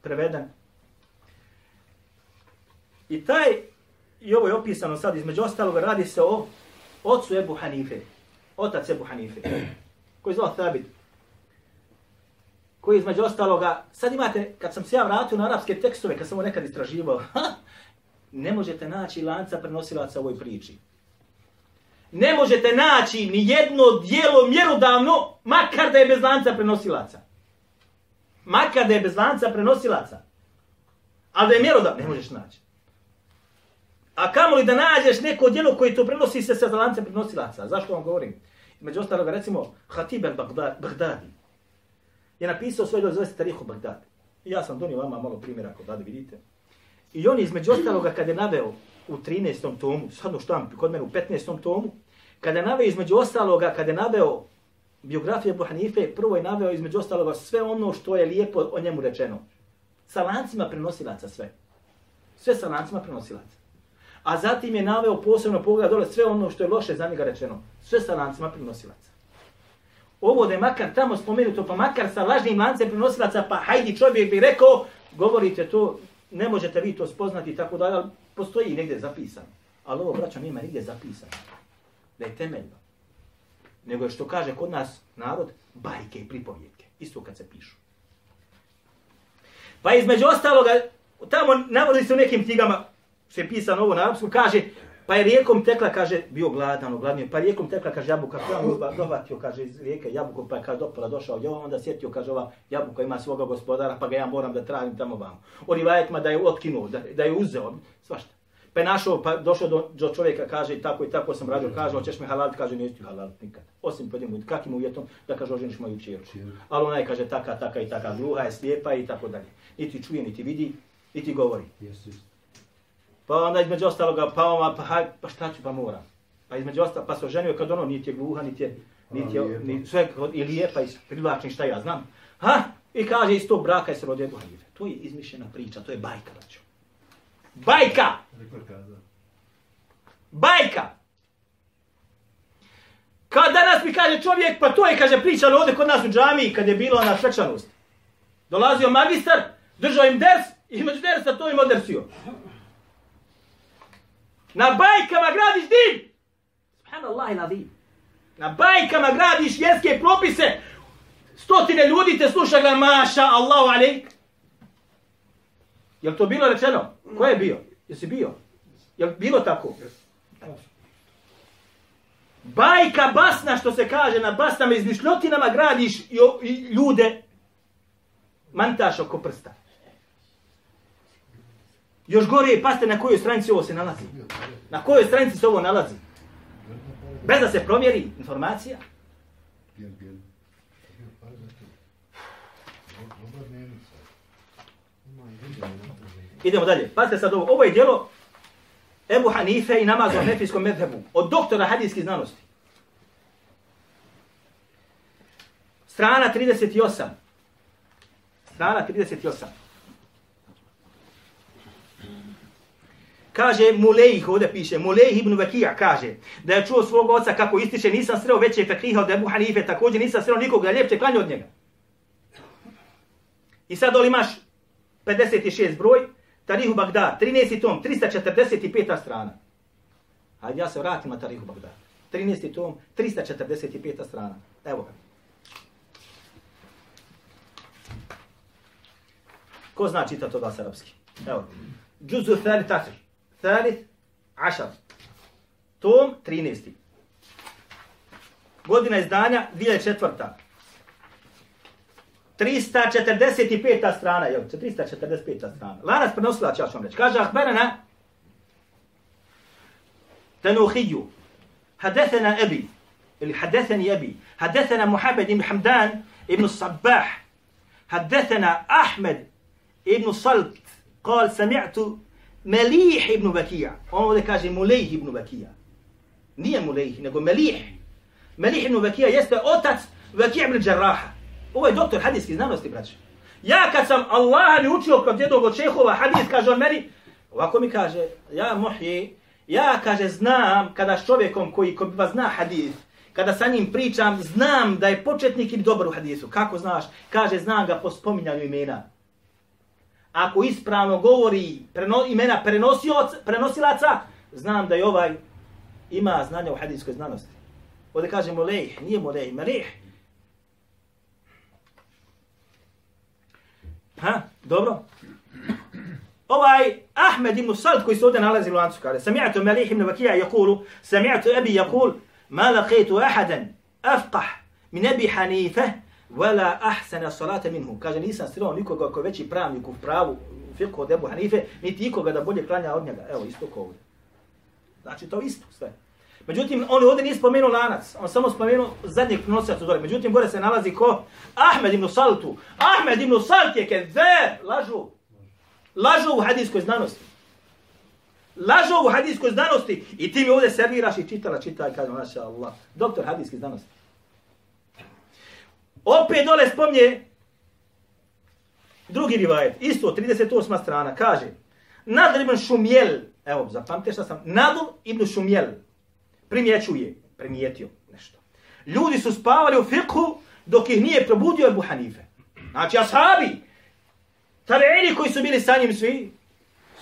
preveden. I taj, i ovo je opisano sad, između ostalog, radi se o ocu Ebu Hanife, otac Ebu Hanife, koji je zvao Thabit, koji između ostaloga, sad imate, kad sam se ja vratio na arapske tekstove, kad sam ovo nekad istraživao, ha, ne možete naći lanca prenosilaca u ovoj priči. Ne možete naći ni jedno dijelo mjerodavno, makar da je bez lanca prenosilaca. Makar da je bez lanca prenosilaca. Ali da je mjerodavno, ne možeš naći. A kamo li da nađeš neko dijelo koje to prenosi se sa lancem prenosilaca? Zašto vam govorim? Među ostalog, recimo, Hatib al-Baghdadi je napisao svoje dole zove se Tarihu Bagdad. I ja sam donio vama malo primjera ako da vidite. I on između ostaloga kada je naveo u 13. tomu, sad u štampi, kod mene u 15. tomu, kada je naveo između ostaloga, kada je naveo biografije Abu Hanife, prvo je naveo između ostaloga sve ono što je lijepo o njemu rečeno. Sa lancima prenosilaca sve. Sve sa lancima prenosilaca. A zatim je naveo posebno pogled dole sve ono što je loše za njega rečeno. Sve sa lancima prenosilaca. Ovo da je makar tamo spomenuto, pa makar sa lažnim lancem prenosilaca, pa hajdi čovjek bi rekao, govorite to, ne možete vi to spoznati, tako da, ali postoji negdje zapisano. Ali ovo, braćo, nema nigdje zapisano. Da je temeljno. Nego je što kaže kod nas narod, bajke i pripovjetke. Isto kad se pišu. Pa između ostaloga, tamo navodi se u nekim knjigama, što je pisano ovo na arapsku, kaže, Pa je rijekom tekla, kaže, bio gladan, ogladnio, pa rijekom tekla, kaže, jabuka, pa on dovatio, kaže, iz rijeke jabuku, pa je kaže, dopola došao, jo, onda sjetio, kaže, ova jabuka ima svoga gospodara, pa ga ja moram da tražim tamo vam. O rivajetima da je otkinuo, da, da je uzeo, svašta. Pa je našao, pa došao do, do čovjeka, kaže, tako i tako sam radio, kaže, hoćeš me halal, kaže, neću ti halal nikad. Osim pod njemu, kakvim uvjetom, da kaže, oženiš moju čeru. Ali ona je, kaže, taka, taka i taka, gluha je, slijepa i tako dalje. Niti čuje, niti vidi, niti govori. Jesi. Pa onda između ostaloga, pa oma, pa, haj, pa šta ću, pa moram. Pa između ostaloga, pa se oženio kad ono, niti je gluha, niti je, niti je, ni, sve, i lijepa, i privlačni, šta ja znam. Ha? I kaže, iz tog braka je se rodio Hanife. To je izmišljena priča, to je bajka, braću. Bajka! Bajka! Kad danas mi kaže čovjek, pa to je, kaže, pričalo ovdje kod nas u džamiji, kad je bilo na svečanost. Dolazio magistar, držao im ders, i među dersa to im odrsio. Na bajkama gradiš din. Subhanallah i Na bajkama gradiš vjerske propise. Stotine ljudi te sluša ga maša Allahu alaik. Jel to bilo rečeno? Ko je bio? Jesi bio? Jel bilo tako? Bajka basna što se kaže na basnama izmišljotinama gradiš i, i ljude mantaš oko prsta. Još gore, paste na kojoj stranici ovo se nalazi. Na kojoj stranici se ovo nalazi. Bez da se promjeri informacija. Idemo dalje. Pazite sad ovo. Ovo je djelo Ebu Hanife i namaz u nefijskom medhebu. Od doktora hadijskih znanosti. Strana 38. Strana 38. Kaže Mulejh, ovdje piše, Mulejh ibn Vakija kaže da je čuo svog oca kako ističe, nisam sreo veće fekriha od Ebu Hanife, također nisam sreo nikog da ljepše klanje od njega. I sad dole imaš 56 broj, Tarihu Bagdad, 13. tom, 345. strana. Hajde ja se vratim na Tarihu Bagdad. 13. tom, 345. strana. Evo ga. Ko zna čitati od vas arapski? Evo. Džuzu Thari Tasir. ثالث عشر توم 13. Godina izdanja 2004. 345. strana, jel? 345. strana. Lanas prenosila, ću vam reći. Kaže, ahberana, تنوخي حدثنا أبي اللي حدثني أبي حدثنا محمد بن حمدان ابن الصباح حدثنا أحمد ابن الصلت قال سمعت Melih ibn Bakija. On ovdje kaže Mulejh ibn Bakija. Nije Mulejh, nego Melih Melih ibn Vakija jeste otac Vakija ibn Đarraha. Ovo je doktor hadijski znanosti, braće. Ja kad sam Allaha mi učio kod jednog od čehova hadis, kaže on meni, ovako mi kaže, ja muhji, ja kaže znam kada s čovjekom koji koji vas zna hadis, kada sa njim pričam, znam da je početnik ili dobar u hadisu. Kako znaš? Kaže, znam ga po spominjanju imena. Ako ispravno govori preno, imena prenosilaca, znam da je ovaj ima znanja u hadijskoj znanosti. Ovdje kaže molejh, nije molejh, melih. Ha, dobro. Ovaj Ahmed ibn Salt koji se ovdje nalazi u lancu kaže, sami'atu Melih ibn Vakija jakulu, sami'atu Ebi jakul, ma laqitu ahadan afqah min Ebi Hanife, wala ahsana salata minhu. Kaže, nisam sreo nikoga ko je veći pravnik u pravu, u fiqhu od Ebu Hanife, niti ikoga da bolje klanja od njega. Evo, isto kao ovdje. Znači, to isto sve. Međutim, on ovdje nije spomenuo lanac, on samo spomenuo zadnjeg prenosioca dole. Međutim, gore se nalazi ko? Ahmed ibn Saltu. Ahmed ibn Salt je kezer, lažu. Lažu u hadijskoj znanosti. Lažu u hadijskoj znanosti i ti mi ovdje serviraš i čitala, čitaj, kaže, maša Allah. Doktor hadijske znanosti. Opet dole spomnje drugi rivajet, isto, 38. strana, kaže, Nadr ibn Šumjel, evo, zapamte šta sam, Nadr ibn Šumjel, primjećuje, primijetio nešto. Ljudi su spavali u fiqhu dok ih nije probudio Ebu Hanife. Znači, ashabi, tabeini koji su bili sa njim svi,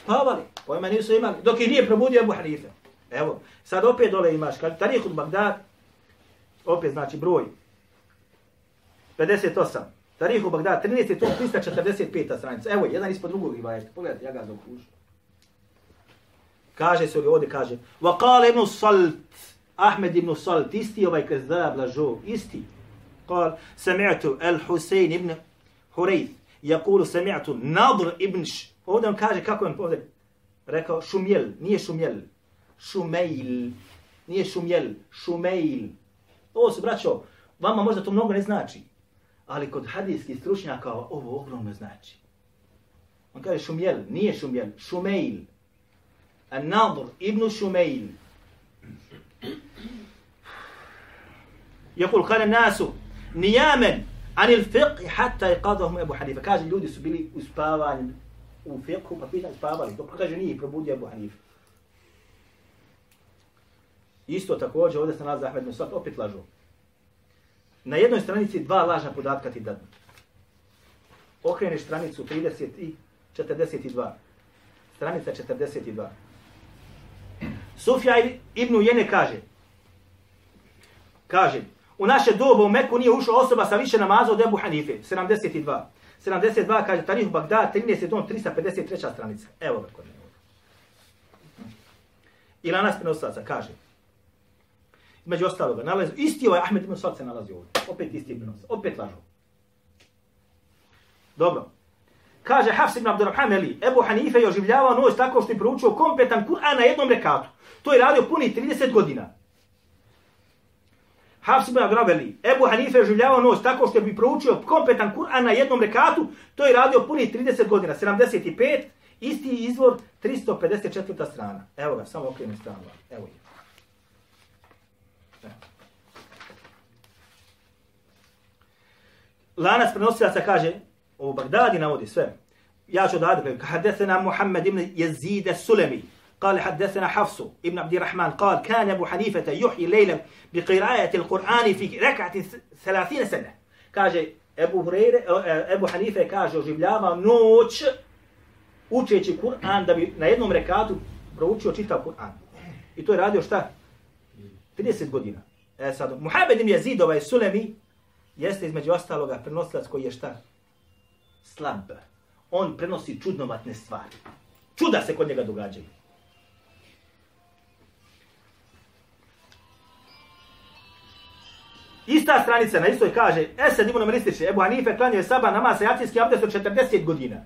spavali, pojma nisu imali, dok ih nije probudio Ebu Hanife. Evo, sad opet dole imaš, kad Tarih od Bagdad, opet znači broj, 58. Tarih u Bagdad, 13. tom, 345. stranica. Evo, jedan ispod drugog rivajet. Pogledajte, ja ga dokužu. Kaže se ovdje, kaže. Wa qala ibn Salt, Ahmed ibn Salt, isti ovaj kazdab blažo, isti. Qal, sami'tu al-Husein ibn Hurayth, jakulu sami'tu Nadr ibn Š... Ovdje on kaže, kako je ovdje rekao, šumjel, nije šumjel, šumejl, nije šumjel, šumejl. Ovo se braćo, vama možda to mnogo ne znači, ali kod hadijskih stručnjaka ovo ogromno znači. On kaže šumjel, nije šumjel, šumejl. الناظر ابن شميل يقول قال الناس نياما عن الفقه حتى يقاضهم ابو حنيفه كاج ljudi su bili uspavani u fiqhu pa pitali spavali dok kaže nije probudio Abu Hanifa isto također ovdje se nalazi Ahmed Sa'd opet lažu na jednoj stranici dva lažna podatka ti dadnu okreneš stranicu 30 i 42 stranica 42 Sufja ibn Ujene kaže, kaže, u naše dobu u Meku nije ušla osoba sa više namaza od Ebu Hanife, 72. 72 kaže, Tarih Bagdad, 13. dom, 353. stranica. Evo ga kod mene. I Lanas prenosaca kaže, među ostaloga, nalazi, isti ovaj Ahmed ibn Sad se nalazi ovdje. Opet isti ibn Sad, opet lažu. Dobro. Kaže Hafs ibn Abdurrahman Ali, Ebu Hanife je oživljavao noć tako što je proučio kompletan Kur'an na jednom rekatu. To je radio puni 30 godina. Hafs ibn Agrabeli, Ebu Hanife je oživljavao noć tako što bi proučio kompletan Kur'an na jednom rekatu, to je radio puni 30 godina, 75, isti izvor, 354. strana. Evo ga, samo okrenu stranu. Evo je. Lanac prenosilaca kaže, u Bagdadi navodi sve. Ja ću da adekle, hadesena Muhammed ibn Jezide Sulemi, قال حدثنا حفص ابن عبد الرحمن قال كان أبو حنيفة يحيي ليلا بقراءة القرآن في ركعة ثلاثين سنة كاجي أبو هريرة أبو حنيفة كاجي oživljava noć učeći Kur'an da bi na jednom rekatu proučio čitav Kur'an. I to je radio šta? 30 godina. E sad, Muhammed ibn Jezid, ovaj Sulemi, jeste između ostaloga prenosilac koji je šta? Slab. On prenosi čudnovatne stvari. Čuda se kod njega događaju. Ista stranica na istoj kaže, Esed ibn Mristić, Ebu Hanife klanjao saba namaz sa jacijski abdest od 40 godina.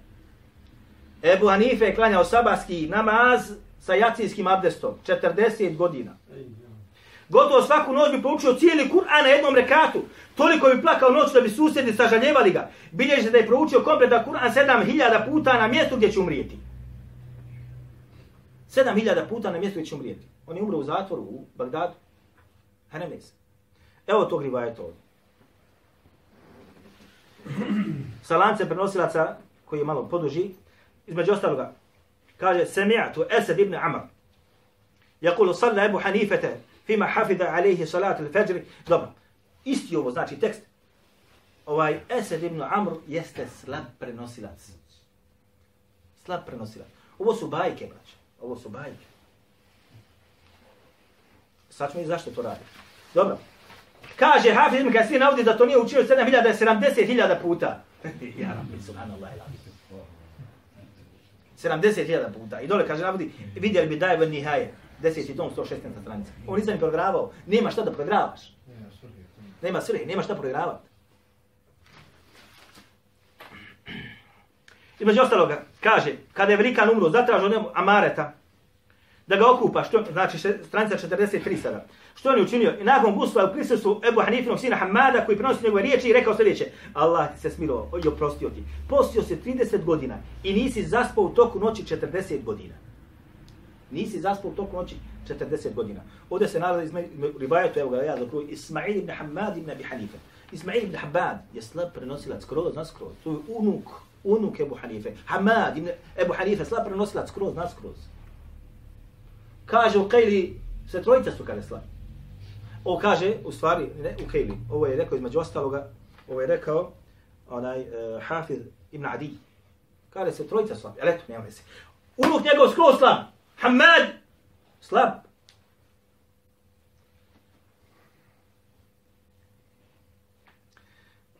Ebu Hanife je klanjao sabahski namaz sa jacijskim abdestom 40 godina. Gotovo svaku noć bi proučio cijeli Kur'an na jednom rekatu. Toliko bi plakao noć da bi susjedi sažaljevali ga. Bilježi da je proučio kompletan Kur'an 7000 puta na mjestu gdje će umrijeti. 7000 puta na mjestu gdje će umrijeti. On je umro u zatvoru u Bagdadu. Hanemez. Evo tog rivajeta ovdje. [CLEARS THROAT] Sa lancem prenosilaca, koji je malo poduži, između ostaloga, kaže, Semi'atu Esed ibn Amr, Jakulu salla Ebu Hanifete, fima hafida alaihi salatu al-fajr. Dobro, isti ovo, znači tekst. Ovaj Esed ibn Amr jeste slab prenosilac. Slab prenosilac. Ovo su bajke, braće. Ovo su bajke. Sad ćemo i zašto to radi. Dobro. Kaže Hafiz ibn Kasir navodi da to nije učio 70.000 puta. [LAUGHS] ja rabbi, subhanallah ilah. 70.000 puta. I dole kaže navodi, vidjeli bi daje nihaje. 10. tom, 116. stranica. On nisam programavao. Nema šta da progravaš. Nema svrhe, nema šta programavati. I među ostaloga, kaže, kada je velikan umro, zatražio njemu Amareta, da ga okupa, što, znači stranica 43 sada. Što on je učinio? I nakon gusla u prisustvu Ebu Hanifinog sina Hamada koji prenosi njegove riječi i rekao sljedeće. Allah ti se smilovao i oprostio ti. Postio se 30 godina i nisi zaspao u toku noći 40 godina. Nisi zaspao u toku noći 40 godina. Ovdje se nalazi izme, rivajetu, evo ga ja zapravo, Ismail ibn Hamad ibn Abi Hanife. Ismail ibn Hamad je slab prenosilac skroz na skroz. To je unuk, unuk Ebu Hanife. Hamad ibn Ebu Hanife, slab prenosilac skroz na skroz. Kaže u Kejli, sve trojica su kada slab. Ovo kaže, u stvari, ne u Kejli, ovo je rekao između ostaloga, ovo je rekao onaj uh, Hafiz ibn Adi. Kaže se trojica slab, ali eto, nema se. Unuk njegov skroz slab. Hamad, slab.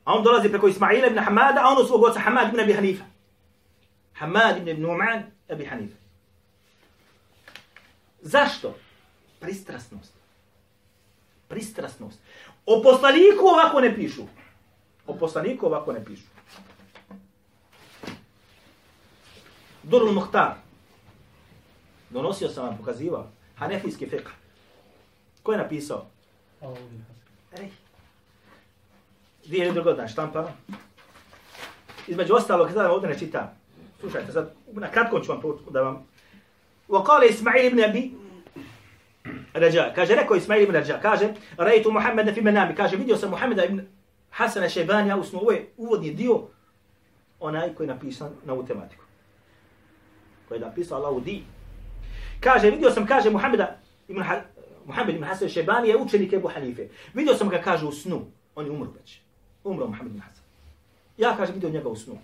A on dolazi preko Ismaila ibn Hamada, a on u svog oca Hamad ibn Abi Hanifa. Hamad ibn Numan Abi Hanifa. Zašto? Pristrasnost. Pristrasnost. O poslaniku ovako ne pišu. O poslaniku ovako ne pišu. Durul Muhtar. Donosio sam vam, pokazivao. Hanefijski fiqh. Ko je napisao? Ej. Dvije ili drugodna štampa. Između ostalog, kada ovdje ne čitam. Slušajte, sad, na kratko ću vam da vam... Wakale Ismail ibn Abi Raja. Kaže, rekao Ismail ibn Raja. Kaže, rejtu Muhammeda fi menami. Kaže, vidio sam Muhammeda ibn Hasana Šebanija u. Ovo je uvodni dio onaj koji je napisan na ovu tematiku. Koji je napisao Allahu di. Kaže, vidio sam, kaže Muhammeda ibn ha Muhammed ibn Hasan Šebani je učenik Ebu Hanife. Vidio sam ga, kaže, u snu. On je umro već. Umro Muhammed ibn Hasan. Ja, kaže, vidio njega u snu.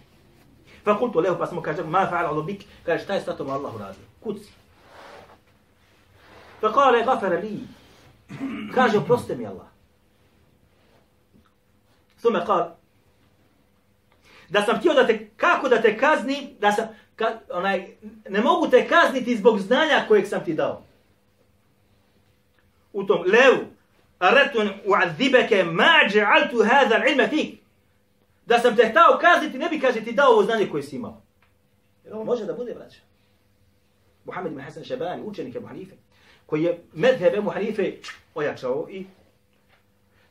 Fa kultu lehu, pa smo kaže, ma fa'ala lobik, kaže, šta je sa tom Allahu radio? Kuci. Fa kale, gafara li. Kaže, oproste mi Allah. Thume kal, da sam htio da te, kako da te kazni, da sam, ka, onaj, ne mogu te kazniti zbog znanja kojeg sam ti dao. U tom levu, aretun u'adzibeke ma dže'altu hada ilma fik. Da sam te htao kazniti, ne bi kaže ti dao ovo znanje koje si imao. Jer ovo može da bude, braća. Muhammed ibn Hasan Šabani, učenik Ebu Hanife, koji je medheb Ebu Hanife ojačao i...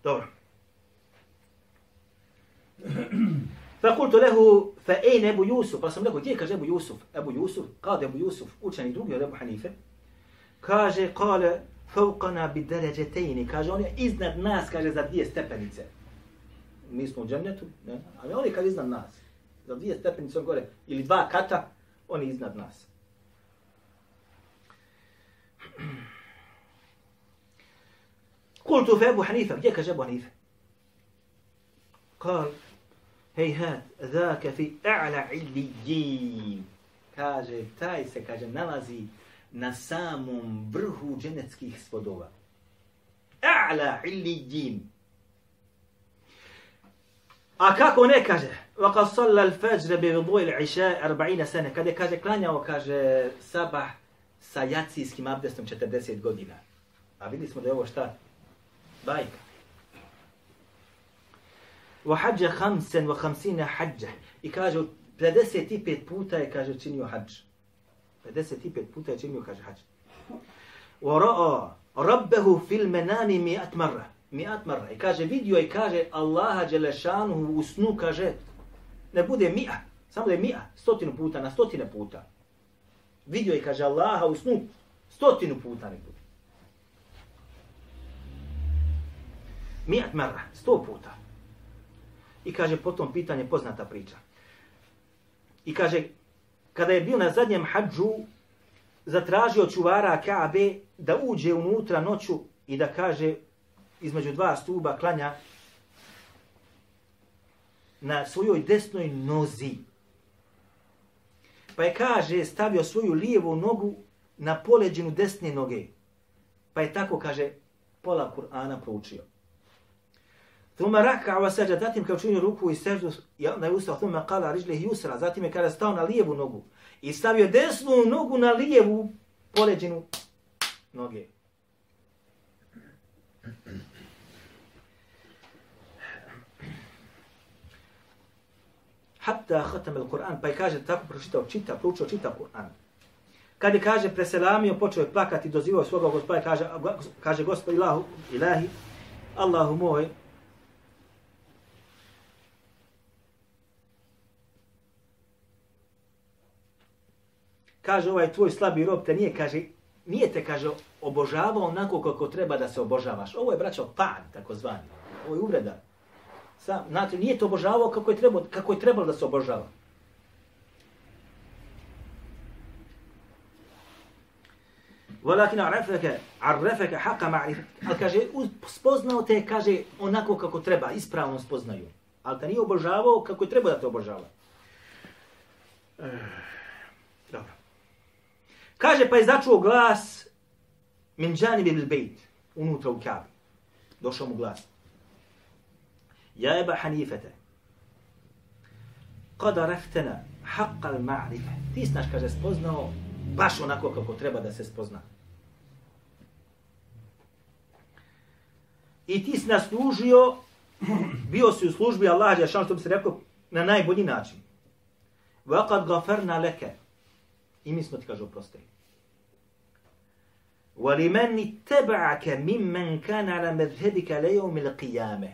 Dobro. فقلت له فأين أبو يوسف فسم له كيف كاج أبو يوسف أبو يوسف قال أبو يوسف وكان يدوب أبو حنيفة كاج قال فوقنا بدرجتين كاج on je iznad nas kaže za dvije stepenice mi smo u džennetu ne ali on je kaže iznad nas za dvije stepenice on gore ili dva kata on je iznad nas قلت في أبو حنيفة gdje kaže Abu Hanife قال hejhat, zaka fi a'la illijin. Kaže, taj se, kaže, nalazi na samom vrhu dženeckih spodova. A'la illijin. A kako ne kaže? Vaka salla al-fajr bi vidu il-iša 40 sene. Kada kaže, klanjao, kaže, sabah sa jacijskim abdestom 40 godina. A videli smo da je ovo šta? Bajka. وحج خمسا وخمسين حجة i kaže 55 puta je kaže činio hadž 55 puta je činio kaže hadž ورأى ربه في المنام 100 مرة 100 مرة i kaže vidio i kaže Allaha dželešanu u snu kaže ne bude 100 samo da je 100 stotinu puta na stotine puta vidio i kaže Allaha u snu stotinu puta ne bude Mijat marra, sto puta. I kaže, potom pitanje poznata priča. I kaže, kada je bio na zadnjem hađu, zatražio čuvara Kaabe da uđe unutra noću i da kaže između dva stuba klanja na svojoj desnoj nozi. Pa je kaže stavio svoju lijevu nogu na poleđinu desne noge. Pa je tako kaže pola Kur'ana proučio. Thumma raka wa sajda, zatim kao činio ruku i seždu, ja onda je ustao, thumma kala rižlih yusra, zatim je kada stao na lijevu nogu i stavio desnu nogu na lijevu poleđinu noge. Hatta khatam al-Qur'an, pa je kaže tako pročitao, čita, proučio, čita Kur'an. Kad je kaže preselamio, počeo je plakati, dozivao svoga gospoda, kaže, kaže gospod ilahu, ilahi, Allahu moj, kaže ovaj tvoj slabi rob te nije, kaže, nije te, kaže, obožavao onako kako treba da se obožavaš. Ovo je, braćo, pan, tako zvani. Ovo je uvreda. Sam, znači, nije te obožavao kako je, trebalo, kako je trebalo da se obožava. Walakin arafaka arafaka haqa ma'rifat. Al kaže spoznao te kaže onako kako treba, ispravno spoznaju. Al te nije obožavao kako je trebao da te obožava. Eh. Kaže pa je začuo glas min džanibi bil bejt, unutra u Kabi. Došao mu glas. Ja eba Hanifete, kada reftena haqqal al ma'rifa. Ti znaš, kaže, spoznao baš onako kako treba da se spozna. I ti si nas služio, bio si u službi Allah, što bi se rekao, na najbolji način. Vaqad gafarna leke. I mi smo ti, kaže, oprostili. وَلِمَنِ تَبَعَكَ مِمَّنْ كَانَ عَلَى مَذْهَبِكَ لَيَوْمِ الْقِيَامَ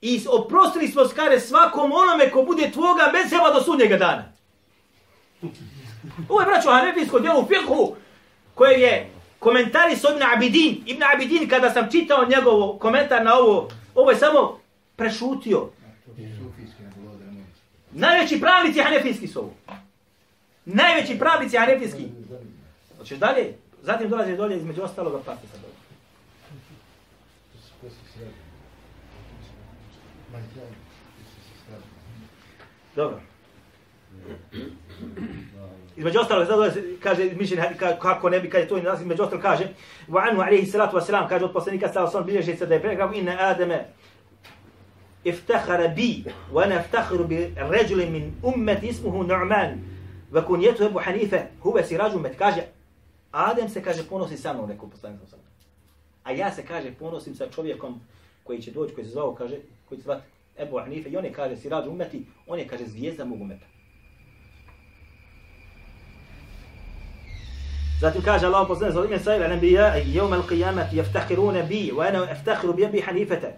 I oprostili smo skare svakom onome ko bude tvoga mezheba do sudnjega dana. Ovo je braćo Hanefijsko djelo u fiqhu koje je komentari s Ibn Abidin. Ibn Abidin kada sam čitao njegov komentar na ovo, ovo je samo prešutio. Najveći pravnici Hanefijski su ovo. Najveći pravnici arefijski. Hoćeš dalje? Zatim dolazi dolje između ostaloga pati sa dolje. Dobro. Između ostalo, sad dolazi, kaže, mišljen, kako ne bi, kaže, to nas, između ostalo, kaže, wa anhu alihi salatu wa salam, kaže, od poslenika sa osam, bilježi se da je pregrav, inna Ademe, iftahara bi, wa ana iftahiru bi ređulim min ummeti ismuhu Nu'man, Va kunjetu Ebu Hanife, huve si rađu kaže, Adem se, kaže, ponosi sa mnom, rekao poslanik sa. A ja se, kaže, ponosim sa čovjekom koji će doći, koji se zvao, kaže, koji će zvati Ebu Hanife, i on je, kaže, si rađu umeti, on je, kaže, zvijezda mog umeta. Zatim kaže Allah poslanik sa ime sajla, nebija, jevmel qijamati, jeftahirune bi, wa ana jeftahiru bi Ebu Hanifete,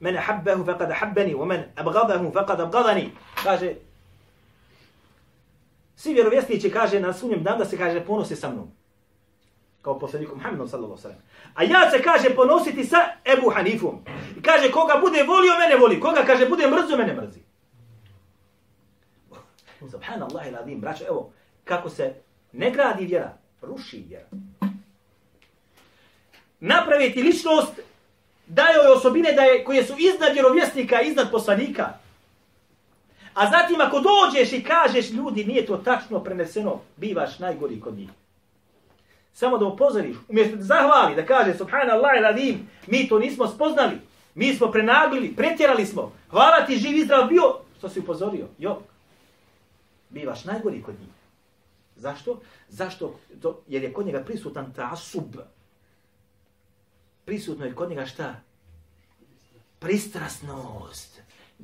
men ahabbehu, faqad ahabbeni, wa men abgadahu, faqad abgadani. Kaže, svi vjerovjesnici kaže na sunjem dan da se kaže ponosi sa mnom kao poslaniku Muhammedom sallallahu sallam. A ja se kaže ponositi sa Ebu Hanifom. I kaže koga bude volio, mene voli. Koga kaže bude mrzio, mene mrzi. Subhanallah il adim, braćo, evo, kako se ne gradi vjera, ruši vjera. Napraviti ličnost, daje joj osobine da je, koje su iznad vjerovjesnika, iznad poslanika. A zatim ako dođeš i kažeš ljudi, nije to tačno preneseno, bivaš najgori kod njih. Samo da upozoriš, umjesto da zahvali, da kaže subhanallah il adim, mi to nismo spoznali, mi smo prenagili, pretjerali smo, hvala ti živ izdrav bio, što si upozorio, jo, bivaš najgori kod njih. Zašto? Zašto? To, jer je kod njega prisutan ta asub. Prisutno je kod njega šta? Pristrasnost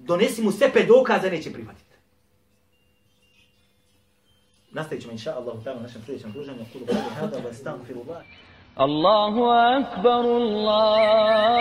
donesi mu sepe dokaze, neće prihvatiti. Nastavit ćemo, inša Allah, u našem sljedećem druženju. Kudu kudu hada, ba stan filu Allahu akbar, Allah.